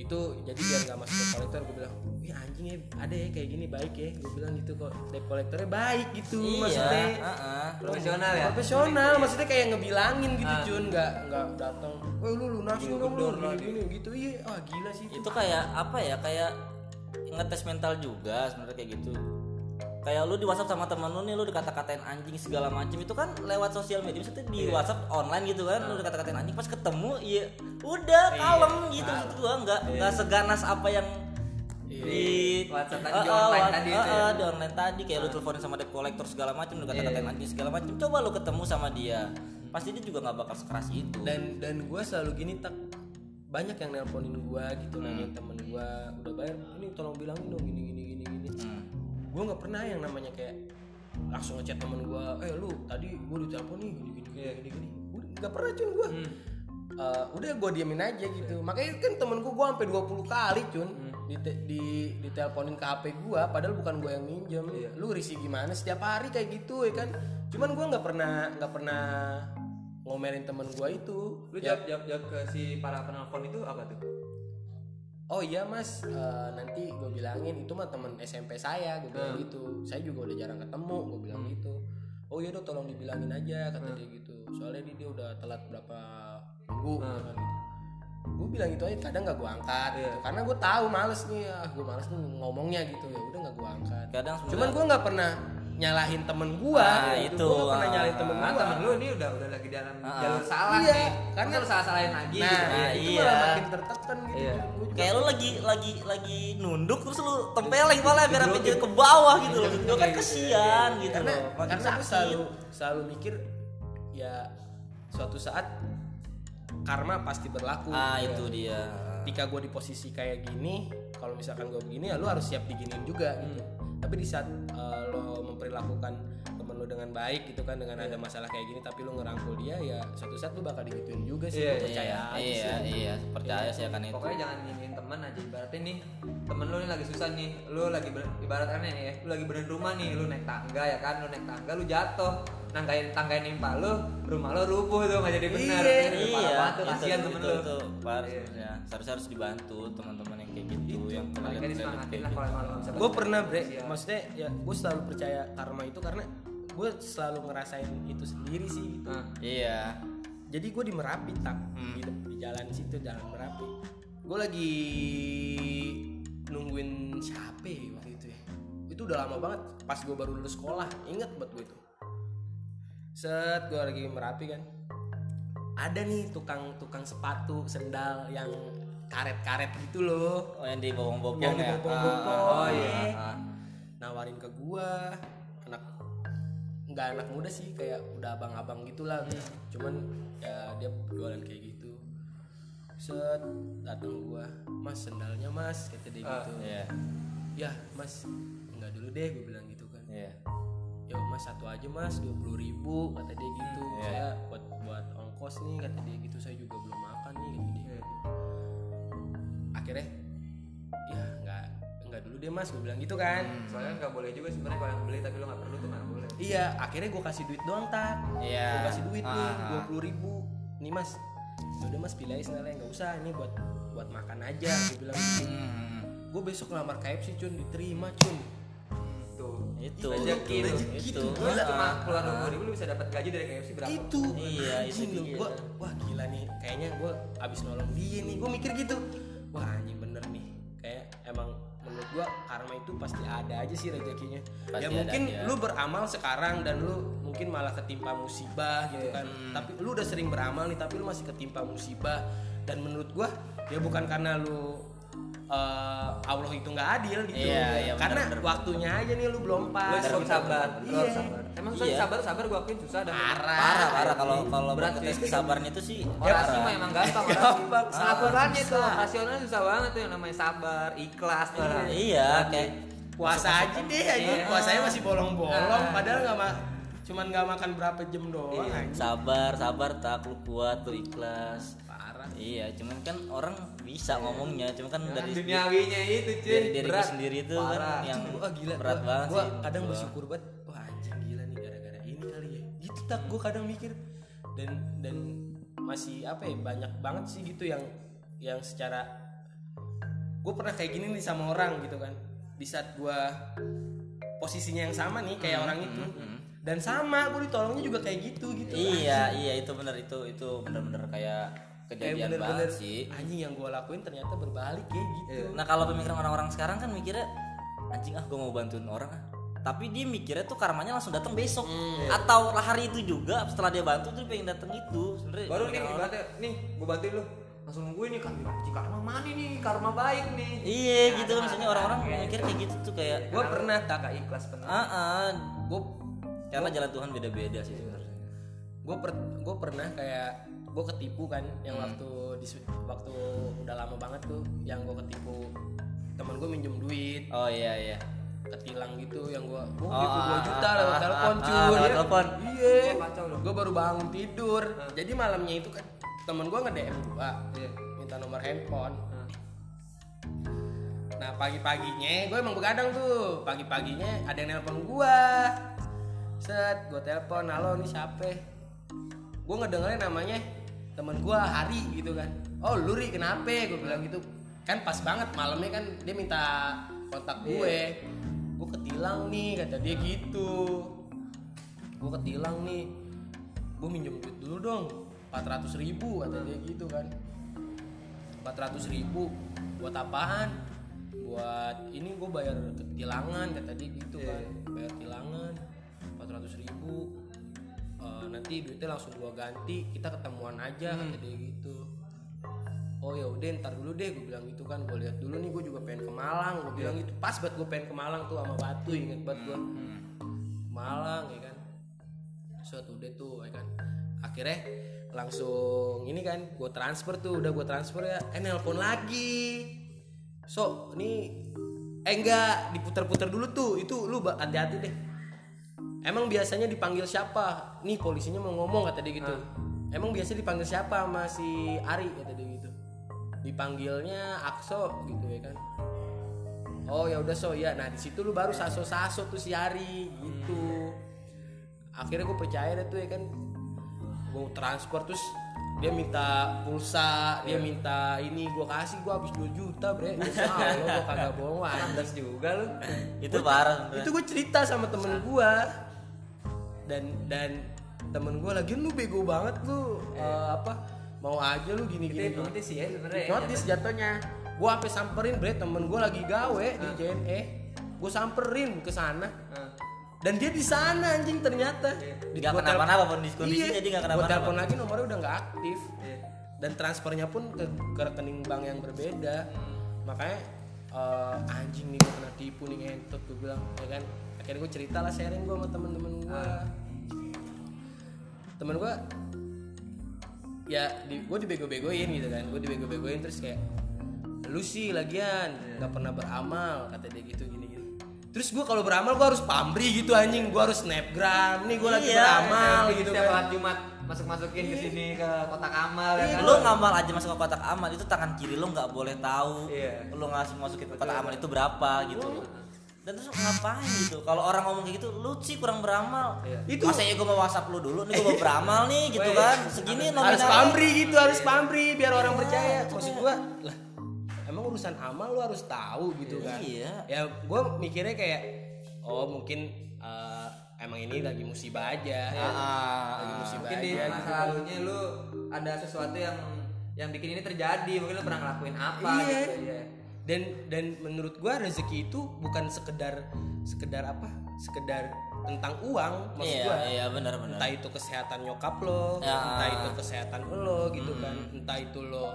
Itu jadi biar nggak masuk ke kolektor gue bilang Ih anjing ya ada ya kayak gini baik ya. Gue bilang gitu kok debt kolektornya baik gitu Iya, maksudnya. heeh. profesional ya? Profesional maksudnya kayak ngebilangin gitu Ah. Jun nggak nggak datang wah lu lunasin dong lu gini, gini gitu. Iya ah gila sih itu. Kayak apa ya kayak ngetes mental juga sebenarnya kayak gitu kayak lu di WhatsApp sama temen lu nih lu dikata-katain anjing segala macem itu kan lewat sosial media maksudnya di Iya. WhatsApp online gitu kan Ah. lu dikata-katain anjing pas ketemu iya udah kalem gitu maksud gua nggak Iya. nggak seganas apa yang di WhatsApp tadi, di Ah, ah, online wa- tadi ah, itu ya. ah, di online tadi kayak lu teleponin sama debt collector segala macem lu kata-katain Iya. anjing segala macem coba lu ketemu sama dia pasti dia juga nggak bakal sekeras itu dan dan gue selalu gini tak banyak yang nelponin gue gitu nanyain temen gue udah bayar ini tolong bilangin dong gini gini Hmm. Gue nggak pernah yang namanya kayak langsung ngechat temen gue eh lu tadi gue ditelepon nih gini gini gini gini gini. Udah, nggak pernah cun gue udah gue diemin aja gitu. Makanya kan temen gue gue sampai 20 kali cun di di diteleponin ke hp gue padahal bukan gue yang minjem. Lu risih gimana setiap hari kayak gitu ya kan? Cuman gue nggak pernah nggak pernah ngomelin temen gue itu. Lu Ya, jawab, jawab jawab ke si para penelpon itu apa tuh oh iya mas. Eh, nanti gue bilangin itu mah temen SMP saya gue bilang gitu. Saya juga udah jarang ketemu gue bilang gitu. Oh iya dong tolong dibilangin aja kata dia gitu. Soalnya dia, dia udah telat berapa minggu kan gitu. Gue bilang itu aja kadang gak gue angkat gitu. karena gue tahu males nih ah gue males nih ngomongnya gitu. Ya udah gak gue angkat. Kadang cuman gue nggak pernah nyalahin temen gue Ah, gitu. itu, gue gak pernah ah, nyalahin temen Karena gue temen lu ini udah udah lagi dalam Ah, jalur salah Iya, nih karena- lu salah salahin lagi nah, gitu. Nah, itu iya. malah makin tertekan gitu. Iya. Gua juga- kayak lu lagi lagi lagi nunduk terus lu tempeleng malah biar jadi ke bawah gitu loh. Itu kan kesian gitu karena loh. Makin karena selalu selalu mikir ya suatu saat karma pasti berlaku. Ah Ya. itu dia. Ketika gue di posisi kayak gini kalau misalkan gue begini ya lu harus siap diginiin juga gitu tapi di saat uh, lo memperlakukan dengan baik gitu kan dengan ada masalah kayak gini tapi lu ngerangkul dia ya suatu saat lu bakal digituin juga sih Iya, Gua percaya iya. aja iya sih. iya percaya sih akan itu. pokoknya jangan nginin temen aja ibaratnya nih temen lu nih lagi susah nih lu lagi ber, ibaratnya nih ya lu lagi berenang rumah nih lu naik tangga ya kan lu naik tangga lu jatuh nanggain tanggain nimpa lu rumah lu rubuh tuh nggak jadi benar Iya. Parah iya. banget tuh, itu, kasihan itu, temen itu, lu. itu, Par, sebenarnya. seharusnya harus dibantu teman-teman yang kayak gitu yang pernah Makanya disemangatin lah kalau emang gue pernah bre. Maksudnya ya gue selalu percaya karma itu karena gue selalu ngerasain itu sendiri sih gitu. Nah, iya. Jadi gue di merapi tak Hmm. di, di jalan situ jalan merapi. Gue lagi nungguin siapa ya waktu itu ya? Itu udah lama banget pas gue baru lulus sekolah. Inget buat gue itu. Set gue lagi merapi kan. Ada nih tukang tukang sepatu sendal yang karet-karet gitu loh. Oh yang di bopong-bopong yang ya? dibopong-bopong Ah, ah, iya. ah, ah. nawarin ke gua. anak nggak anak muda sih kayak udah abang-abang gitulah. Cuman ya dia jualan kayak gitu. Set datang gua mas sendalnya mas kata dia gitu. iya. Ya mas nggak dulu deh gue bilang gitu kan. Iya. Ya mas satu aja mas dua puluh ribu kata dia gitu. Iya. saya buat buat ongkos nih kata dia gitu. Saya juga belum makan nih kata dia Iya. akhirnya ya nggak nggak dulu deh mas gue bilang gitu kan soalnya nggak boleh juga sebenarnya kalau yang beli tapi lu nggak perlu tuh nggak boleh Iya, akhirnya gue kasih duit doang tak. Iya. Gue kasih duit nih Ah, dua ah. puluh ribu. Nih mas, Ya udah mas pilih aja sendalnya nggak usah. Ini buat buat makan aja. Gue bilang gitu. Hmm. gue besok ngelamar KFC cun diterima cun tuh itu rezeki itu, Gitu. Cuma keluar dua ribu lu bisa dapat gaji dari KFC berapa itu Iya, itu gua wah gila nih kayaknya gue abis nolong dia nih gue mikir gitu wah anjing menurut gua karma itu pasti ada aja sih rezekinya Pasti ya ada mungkin aja. lu beramal sekarang dan lu mungkin malah ketimpa musibah gitu kan Hmm. tapi lu udah sering beramal nih tapi lu masih ketimpa musibah dan menurut gua ya bukan karena lu eh, Allah itu nggak adil gitu Iya, iya, karena bener-bener. waktunya aja nih lu belum lu pas harus gitu. sabar lu iya harus sabar emang susah Iya. sabar sabar gua akuin susah dan parah parah parah kalau kalau Berat tes sih. kesabaran itu sih Orasi parah. mah emang gampang. Gampang, sabar Pelakuannya tuh susah. rasionalnya susah banget tuh yang namanya sabar, ikhlas tuh. iya kayak puasa aja deh aja Iya. puasanya masih bolong-bolong Ah. padahal nggak ma cuman nggak makan berapa jam doang Iya. sabar sabar tak lu kuat tuh ikhlas iya cuman kan orang bisa ngomongnya cuman kan Dari dari duniawinya itu cuy. dari diri gue berat. sendiri itu Parah. kan yang wah gila. berat gua, banget gua sih. kadang gua. bersyukur banget wah anjing gila nih gara-gara ini kali ya. Gitu tak. Gue kadang mikir. Dan dan masih apa ya banyak banget sih gitu yang yang secara gue pernah kayak gini nih sama orang gitu kan. Di saat gue posisinya yang sama nih Hmm, kayak orang itu. dan sama gue ditolongnya juga kayak gitu gitu. Iya iya itu bener itu itu bener-bener kayak kayak kejadian bener-bener banget sih anjing yang gue lakuin ternyata berbalik kayak gitu nah kalau pemikiran orang-orang sekarang kan mikirnya anjing ah gue mau bantuin orang ah tapi dia mikirnya tuh karmanya langsung datang besok atau hari itu juga setelah dia bantu tuh dia pengen datang itu sebenarnya Baru nih, orang- nih gua bantuin lu. Langsung nungguin nih kan anjing karma mana nih? Karma baik nih. iya gitu Ada, misalnya ada, orang-orang ada. mikir kayak gitu tuh kayak Gua pernah, tak. tak ikhlas bener. ah ah gue karena jalan Tuhan beda-beda sih sebenarnya gue per, gue pernah kayak gue ketipu kan yang waktu di waktu udah lama banget tuh yang gue ketipu. Teman gue minjem duit. Oh iya iya. Ketilang gitu yang gue gue Oh, dua ah, juta ah, lewat ah, telepon ah, cuy. ah, lewat telepon. iya. Wah, kacau loh. gue baru bangun tidur. Jadi malamnya itu kan temen gue nge DM gue Iya. minta nomor handphone. Nah, Nah pagi-paginya gue emang begadang tuh. Pagi-paginya ada yang nelpon gue Set gue telepon Halo ini siapa? Gue ngedengerin namanya temen gue Hari gitu kan. Oh lu Ri kenapa? Gue bilang gitu. Kan pas banget malamnya kan dia minta kontak gue. Gue ketilang nih kata dia gitu. Gue ketilang nih. Gue minjem duit dulu dong 400 ribu kata dia gitu kan. 400 ribu buat apaan? Buat ini gue bayar ketilangan kata dia gitu kan. Bayar tilangan 400 ribu Eh, nanti duitnya langsung gua ganti kita ketemuan aja kata dia gitu. Oh ya udah ntar dulu deh gue bilang gitu kan gue lihat dulu nih gue juga pengen ke Malang. Gue bilang gitu pas banget gue pengen ke Malang tuh sama Batu inget banget gue Malang ya kan. Suatu udah tuh ya kan. Akhirnya langsung ini kan gue transfer tuh udah gue transfer ya. Eh nelpon lagi. So ini eh enggak diputer-puter dulu tuh itu lu hati-hati deh emang biasanya dipanggil siapa? Nih polisinya mau ngomong kata dia gitu. Emang biasa dipanggil siapa? Sama si Ari kata dia gitu. Dipanggilnya Akso gitu ya kan. Oh ya udah so ya nah di situ lu baru saso saso tuh si Ari gitu. Akhirnya gue percaya deh tuh ya kan. Gue transfer terus dia minta pulsa dia minta ini gue kasih gue habis 2 juta bre. Insya [laughs] Allah gue kagak bohong Andas juga lu. itu parah itu gue cerita sama temen gue dan dan temen gue lagi lu bego banget lu eh, apa mau aja lu gini gini Itu notis ya sebenarnya. ya. notis jatuhnya. Gue sampai samperin bre temen gue lagi gawe di JNE gue samperin ke sana. Nah, dan dia di sana anjing ternyata. Gua tel- kenapa-napa pun di kondisi Iya, jadi nggak gua kenapa-napa. telepon lagi nomornya udah nggak aktif. Iya. dan transfernya pun ke, ke rekening bank yang berbeda. Makanya eh, anjing nih gue kena tipu nih ngentot gue bilang ya kan akhirnya gue cerita lah sharing gue sama temen-temen gue temen gue ya di, gue dibego-begoin gitu kan. Gue dibego-begoin terus kayak lu sih lagian nggak pernah beramal kata dia gitu gini gini. Terus gue kalau beramal gue harus pamri gitu anjing. Gue harus snapgram. Nih gue lagi Iya, beramal Selfie gitu kan. sholat Jumat masuk-masukin ke sini ke kotak amal ya kan. lu ngamal aja masuk ke kotak amal. Itu tangan kiri lu nggak boleh tahu. Iya. lu ngasih masukin ke kotak amal itu berapa gitu. Loh dan terus ngapain gitu kalau orang ngomong kayak gitu lu sih kurang beramal Iya. Itu- masa ya gue mau whatsapp lu dulu nih gue mau [laughs] beramal nih gitu kan segini harus nominal pamri gitu harus pamri biar orang percaya maksud gua lah emang urusan amal lu harus tahu gitu kan Iya. ya gue mikirnya kayak oh mungkin eh, emang ini lagi musibah aja ah, lagi ah. musibah mungkin di aja masa gitu. lalunya lu ada sesuatu yang yang bikin ini terjadi mungkin lu pernah ngelakuin apa Iya. gitu ya dan dan menurut gua rezeki itu bukan sekedar sekedar apa? Sekedar tentang uang maksud Iya, gua. iya benar-benar. entah itu kesehatan nyokap lo Ya. entah itu kesehatan lo gitu kan. Entah itu lo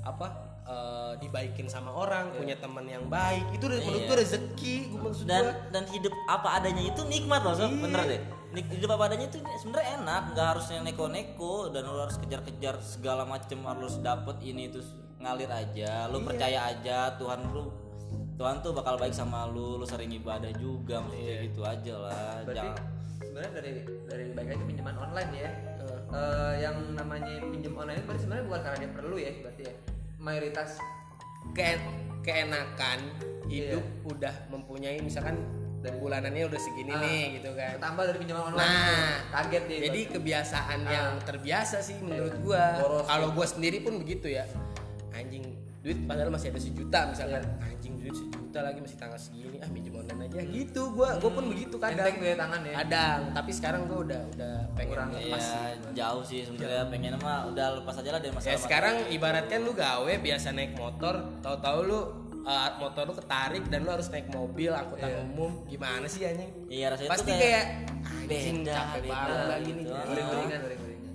apa eh, dibaikin sama orang punya teman yang baik. Itu menurut gua rezeki gua maksud dan gua. dan hidup apa adanya itu nikmat loh Sob. bener deh. Nik- hidup apa adanya itu sebenarnya enak. Nggak harusnya neko-neko dan lu harus kejar-kejar segala macem harus dapet ini itu ngalir aja lu percaya aja Tuhan lu Tuhan tuh bakal baik sama lu lu sering ibadah juga maksudnya gitu aja lah berarti jangan. sebenarnya dari dari baik lagi pinjaman online ya. Eh, yang namanya pinjam online itu berarti sebenarnya bukan karena dia perlu ya berarti ya. Mayoritas Ke- keenakan hidup udah mempunyai misalkan dan bulanannya udah segini nih gitu kan. bertambah dari pinjaman online. Nah, kaget dia jadi kebiasaan yang terbiasa sih menurut gua. Boros. Kalau gua sendiri pun begitu ya. Anjing duit padahal masih ada sejuta misalkan. Anjing duit sejuta lagi masih tanggal segini. Ah minjem online aja gitu. Gua gua pun begitu kadang. enteng ya tangan ya Kadang, tapi sekarang gua udah udah pengen Kurang lepas. ya jauh sih sebenarnya pengen mah udah lepas aja lah dari masalah Ya sekarang ibaratkan lu gawe biasa naik motor, tahu-tahu lu uh, motor lu ketarik dan lu harus naik mobil angkutan umum. Gimana sih anjing? iya rasanya Pasti kayak kayak anjing beda, capek beda banget lagi nih.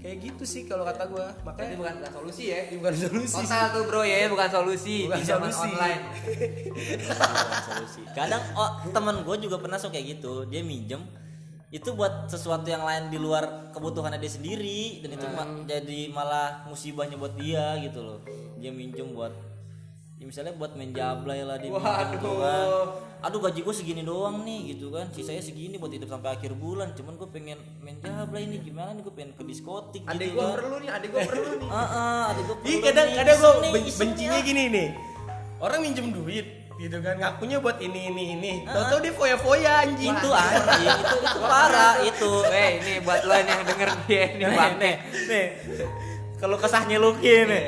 Kayak gitu sih kalau kata gua. berarti Makanya bukan, bukan solusi ya bukan solusi. total tuh bro ya bukan solusi Bukan pinjaman solusi. online [laughs] Bukan solusi. Kadang oh teman gue juga pernah so kayak gitu. Dia minjem itu buat sesuatu yang lain di luar kebutuhannya dia sendiri dan itu ma- jadi malah musibahnya buat dia gitu loh. Dia minjem buat ya misalnya buat main jablay lah dia minjem gitu kan. Aduh gaji gue segini doang nih gitu kan. Sisanya segini buat hidup sampai akhir bulan. Cuman gue pengen main jablay nih gimana nih gue pengen ke diskotik adik gitu gua kan. perlu nih adik gua perlu [laughs] nih Ah, ah, adik gue Ih kadang kadang gue bencinya gini nih. Orang minjem duit gitu kan ngakunya buat ini ini ini. Tahu-tahu dia foya-foya anjing. itu anjing itu itu [laughs] parah itu Weh, ini buat lo yang denger dia ini [laughs] bang nih nih kalau kesahnya Lucky nih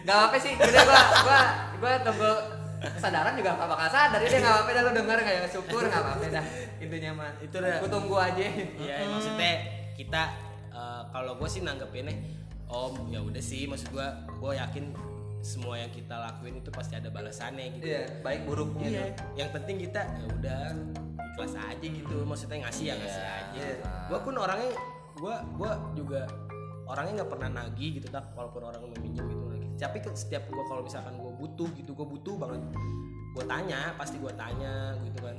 Gak apa sih, udah gua gua gua tunggu kesadaran juga gak bakal sadar dia gak apa-apa dah lo denger kayak syukur gak apa-apa dah intinya mah Itu dah. gua tunggu aja Iya maksudnya kita eh, kalau gue sih nanggepinnya oh ya udah sih maksud gue gue yakin semua yang kita lakuin itu pasti ada balasannya gitu. iya baik buruknya Iya. Yang penting kita ya udah ikhlas aja gitu. Maksudnya ngasih ya ngasih aja. Iya. Gua pun orangnya gua gua juga orangnya nggak pernah nagih gitu tak walaupun orang meminjam gitu. Tapi setiap gua kalau misalkan gua butuh gitu, gua butuh banget. Gua tanya, pasti gua tanya gitu kan.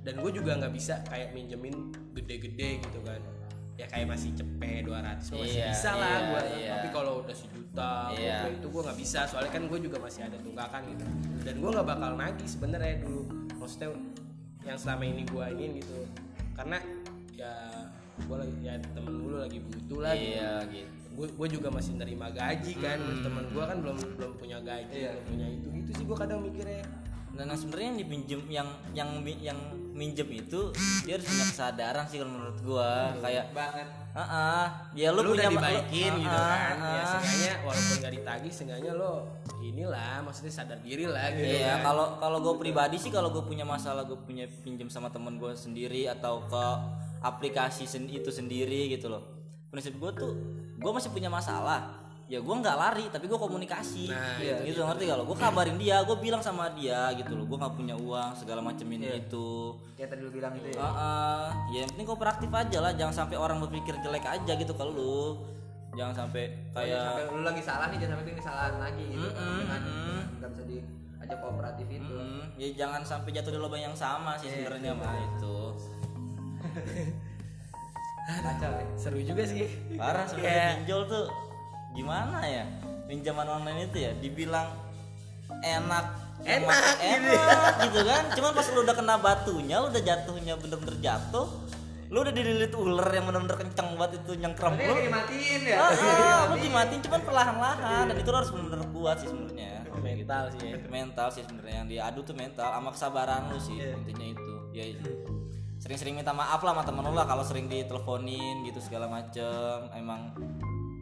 Dan gue juga nggak bisa kayak minjemin gede-gede gitu kan. Ya kayak masih cepet 200 masih Iya, bisa lah iya, gua. iya. Tapi kalau udah sejuta, Iya. itu gue nggak bisa soalnya kan gue juga masih ada tunggakan gitu dan gue nggak bakal nagih sebenarnya dulu maksudnya yang selama ini gue ini gitu karena ya gue lagi ya temen dulu lagi butuh lah iya gitu gue gue juga masih nerima gaji kan temen gue kan belum belum punya gaji Iya. belum punya itu. Itu sih gue kadang mikirnya. Dan yang sebenarnya yang dipinjem yang yang yang minjem itu dia harus punya kesadaran sih kalau menurut gua. Kayak banget. Ah ah ya lu, lu, punya udah dibaikin lu- gitu kan. Ah, ya seenggaknya walaupun nggak ditagih seenggaknya lo inilah maksudnya sadar diri lah gitu Iya, kan. kalau kalau gue pribadi sih kalau gue punya masalah gue punya pinjam sama temen gue sendiri atau ke aplikasi sen- itu sendiri gitu loh. Prinsip gue tuh gue masih punya masalah, ya gue nggak lari tapi gue komunikasi, Nah, gitu, gitu ngerti kalau gue kabarin dia, gue bilang sama dia gitu loh, gue nggak punya uang segala macam ini itu. kayak tadi lu bilang itu ya? Ah, ah. ya yang penting kooperatif aja lah, jangan sampai orang berpikir jelek aja gitu kalau lu, jangan sampai kayak kayak sampai lu lagi salah nih jangan sampai ini kesalahan lagi gitu. Kan Mm-mm, dengan nggak bisa diajak kooperatif itu. Hmm, ya jangan sampai jatuh di lubang yang sama sih sebenarnya mah itu. [laughs] kacau ya seru juga sih. Parah sebenarnya pinjol tuh. Gimana ya? Pinjaman online itu ya dibilang enak. Enak gitu. enak gitu kan. Cuman pas lu udah kena batunya lu udah jatuhnya bener-bener jatuh lu udah dililit ular yang bener-bener kenceng banget itu nyengkrem tapi lu. dimatiin ya? Ah, ah, [laughs] lu dimatiin cuman perlahan-lahan. Dan itu lu harus bener-bener kuat sih sebenarnya. Mental sih. Ya mental sih sebenarnya. Yang diadu tuh mental sama kesabaran lu sih Iya. intinya itu. Ya sering-sering minta maaf lah sama temen lu lah kalau sering diteleponin gitu segala macem. Emang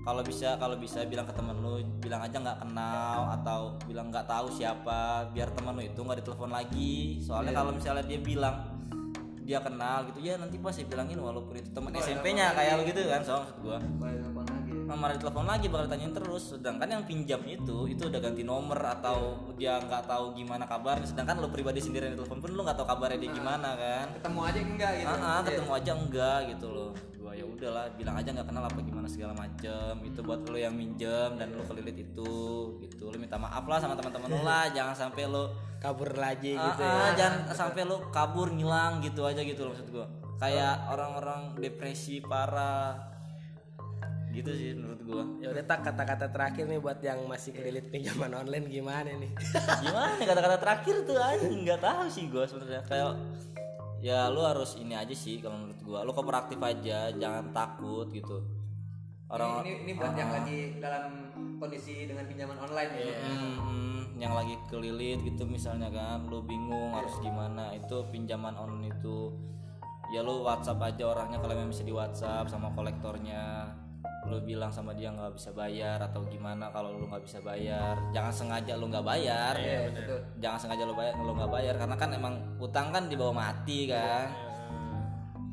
kalau bisa kalau bisa bilang ke temen lu bilang aja nggak kenal atau bilang nggak tahu siapa biar temen lu itu nggak ditelepon lagi. Soalnya kalau misalnya dia bilang dia kenal gitu ya nanti pas saya bilangin walaupun itu temen SMP-nya kayak lu gitu kan soal maksud gua boleh telepon lagi nomor telepon lagi bakal ditanyain terus. Sedangkan yang pinjam itu itu udah ganti nomor atau dia nggak tahu gimana kabarnya. Sedangkan lu pribadi sendiri yang telepon pun lu nggak tahu kabarnya dia gimana kan? ketemu aja enggak gitu. Ah, ah, Iya. ketemu aja enggak gitu loh gua ya udahlah bilang aja nggak kenal apa gimana segala macem. Itu buat lo yang minjem dan lo kelilit itu gitu. Lo minta maaf lah sama teman-teman lo lah [laughs] jangan sampai lo kabur lagi Ah, gitu ah, ya jangan sampai lo kabur ngilang gitu aja gitu loh maksud gua. Kayak orang-orang depresi parah gitu sih menurut gua. Ya udah tak kata-kata terakhir nih buat yang masih kelilit pinjaman online gimana nih? [laughs] Gimana kata-kata terakhir tuh anjing? Nggak tahu sih gua sebenarnya. Kayak ya lu harus ini aja sih kalau menurut gua. Lu kooperatif aja jangan takut gitu. Orang ini, ini buat yang lagi dalam kondisi dengan pinjaman online ya? Hmm, hmm, yang lagi kelilit gitu misalnya kan lu bingung harus gimana. Itu pinjaman online itu ya lu WhatsApp aja orangnya kalau memang bisa di WhatsApp sama kolektornya lu bilang sama dia nggak bisa bayar atau gimana kalau lu nggak bisa bayar. Jangan sengaja lu nggak bayar. Iya, betul jangan sengaja lu bayar lu nggak bayar. Karena kan emang utang kan dibawa mati kan?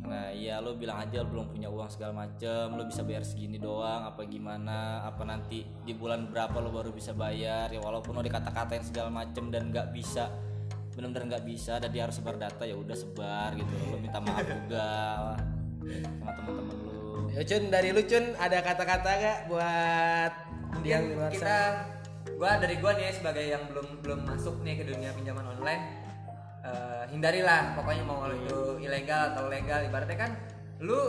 nah iya lu bilang aja lu belum punya uang segala macem. Lu bisa bayar segini doang apa gimana? Apa nanti di bulan berapa lu baru bisa bayar? Ya walaupun lu dikata-katain segala macem dan nggak bisa benar-benar nggak bisa dan dia harus sebar data ya udah sebar gitu. Lu minta maaf juga sama teman-teman ya Cun dari lu Cun ada kata-kata gak buat mungkin yang di luar kita sana? gua dari gua nih sebagai yang belum belum masuk nih ke dunia pinjaman online eh, hindarilah pokoknya mau kalau itu ilegal atau legal ibaratnya kan lu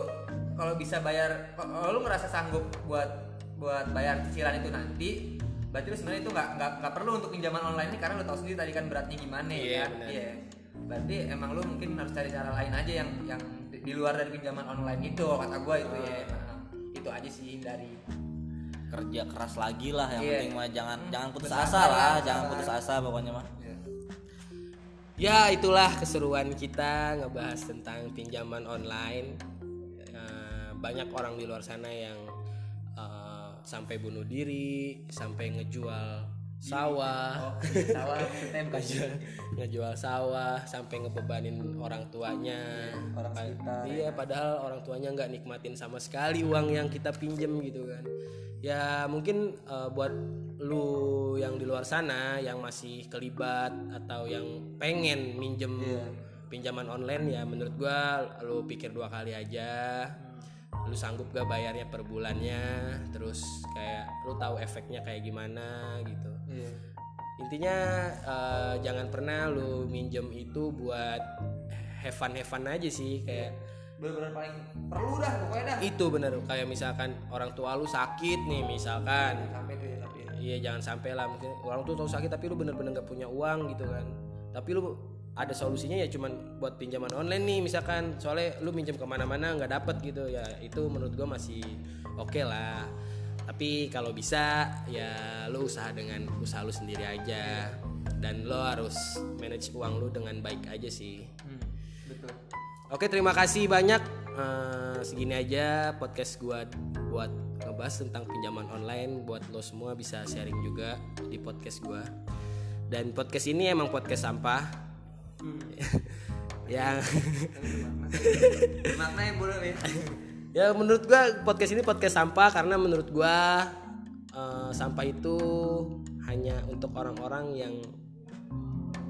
kalau bisa bayar kalau lu ngerasa sanggup buat buat bayar cicilan itu nanti berarti lu sebenarnya itu nggak nggak perlu untuk pinjaman online ini karena lu tahu sendiri tadi kan beratnya gimana Iya, ya kan benar. iya berarti emang lu mungkin harus cari cara lain aja yang yang di, luar dari pinjaman online itu kata gua itu ya. Nah, itu aja sih hindari kerja keras lagi lah yang Iya. penting mah jangan jangan putus asa lah, lah jangan putus asa pokoknya mah. Ya itulah keseruan kita ngebahas tentang pinjaman online. Eh, banyak orang di luar sana yang eh, sampai bunuh diri, sampai ngejual sawah, oh sawah maksudnya [laughs] bukan ngejual, ngejual sawah, sampai ngebebanin orang tuanya. orang Pa- sekitar Iya, padahal orang tuanya nggak nikmatin sama sekali uang yang kita pinjem gitu kan. Ya mungkin eh, buat lu yang di luar sana yang masih kelibat atau yang pengen minjem pinjaman online ya menurut gua lu pikir dua kali aja. Lu sanggup gak bayarnya per bulannya, terus kayak lu tahu efeknya kayak gimana gitu Iya. Intinya eh, jangan pernah lu minjem itu buat have fun have fun aja sih kayak benar-benar paling perlu dah pokoknya dah. Itu bener kayak misalkan orang tua lu sakit nih misalkan. Sampai tuh ya tapi iya jangan sampai lah mungkin orang tua tahu sakit tapi lu bener-bener nggak punya uang gitu kan. Tapi lu ada solusinya ya cuman buat pinjaman online nih misalkan. Soalnya lu minjem ke mana-mana nggak dapet gitu ya itu menurut gua masih oke lah tapi kalau bisa ya lu usaha dengan usaha lu sendiri aja. Dan lo harus manage uang lu dengan baik aja sih. Hmm, betul. Oke terima kasih banyak. Eh, segini aja podcast gua buat ngebahas tentang pinjaman online. Buat lo semua bisa sharing juga di podcast gua. Dan podcast ini emang podcast sampah. [laughs] Yang maknanya boleh ya [laughs] ya menurut gua podcast ini podcast sampah karena menurut gua eh, sampah itu hanya untuk orang-orang yang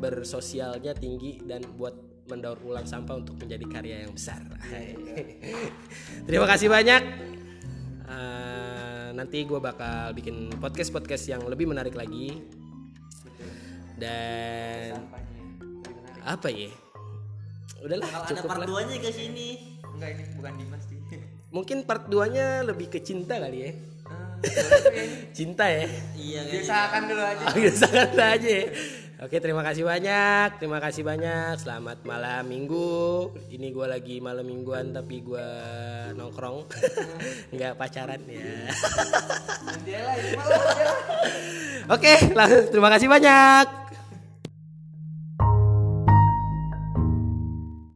bersosialnya tinggi dan buat mendaur ulang sampah untuk menjadi karya yang besar. [laughs] Terima kasih banyak. Eh, nanti gue bakal bikin podcast podcast yang lebih menarik lagi. Dan apa ya? Udahlah kalau ada cukup part lah. 2 nya ke sini enggak ini bukan Dimas sih Mungkin part 2-nya lebih ke cinta kali ya. Ah. [laughs] Cinta ya. iya kan diusahakan dulu aja Oh, sangat aja. ya. Oke, terima kasih banyak. Terima kasih banyak. Selamat malam Minggu. Ini gua lagi malam Mingguan tapi gua nongkrong. [laughs] Nggak pacaran ya. Oke, langsung terima kasih banyak.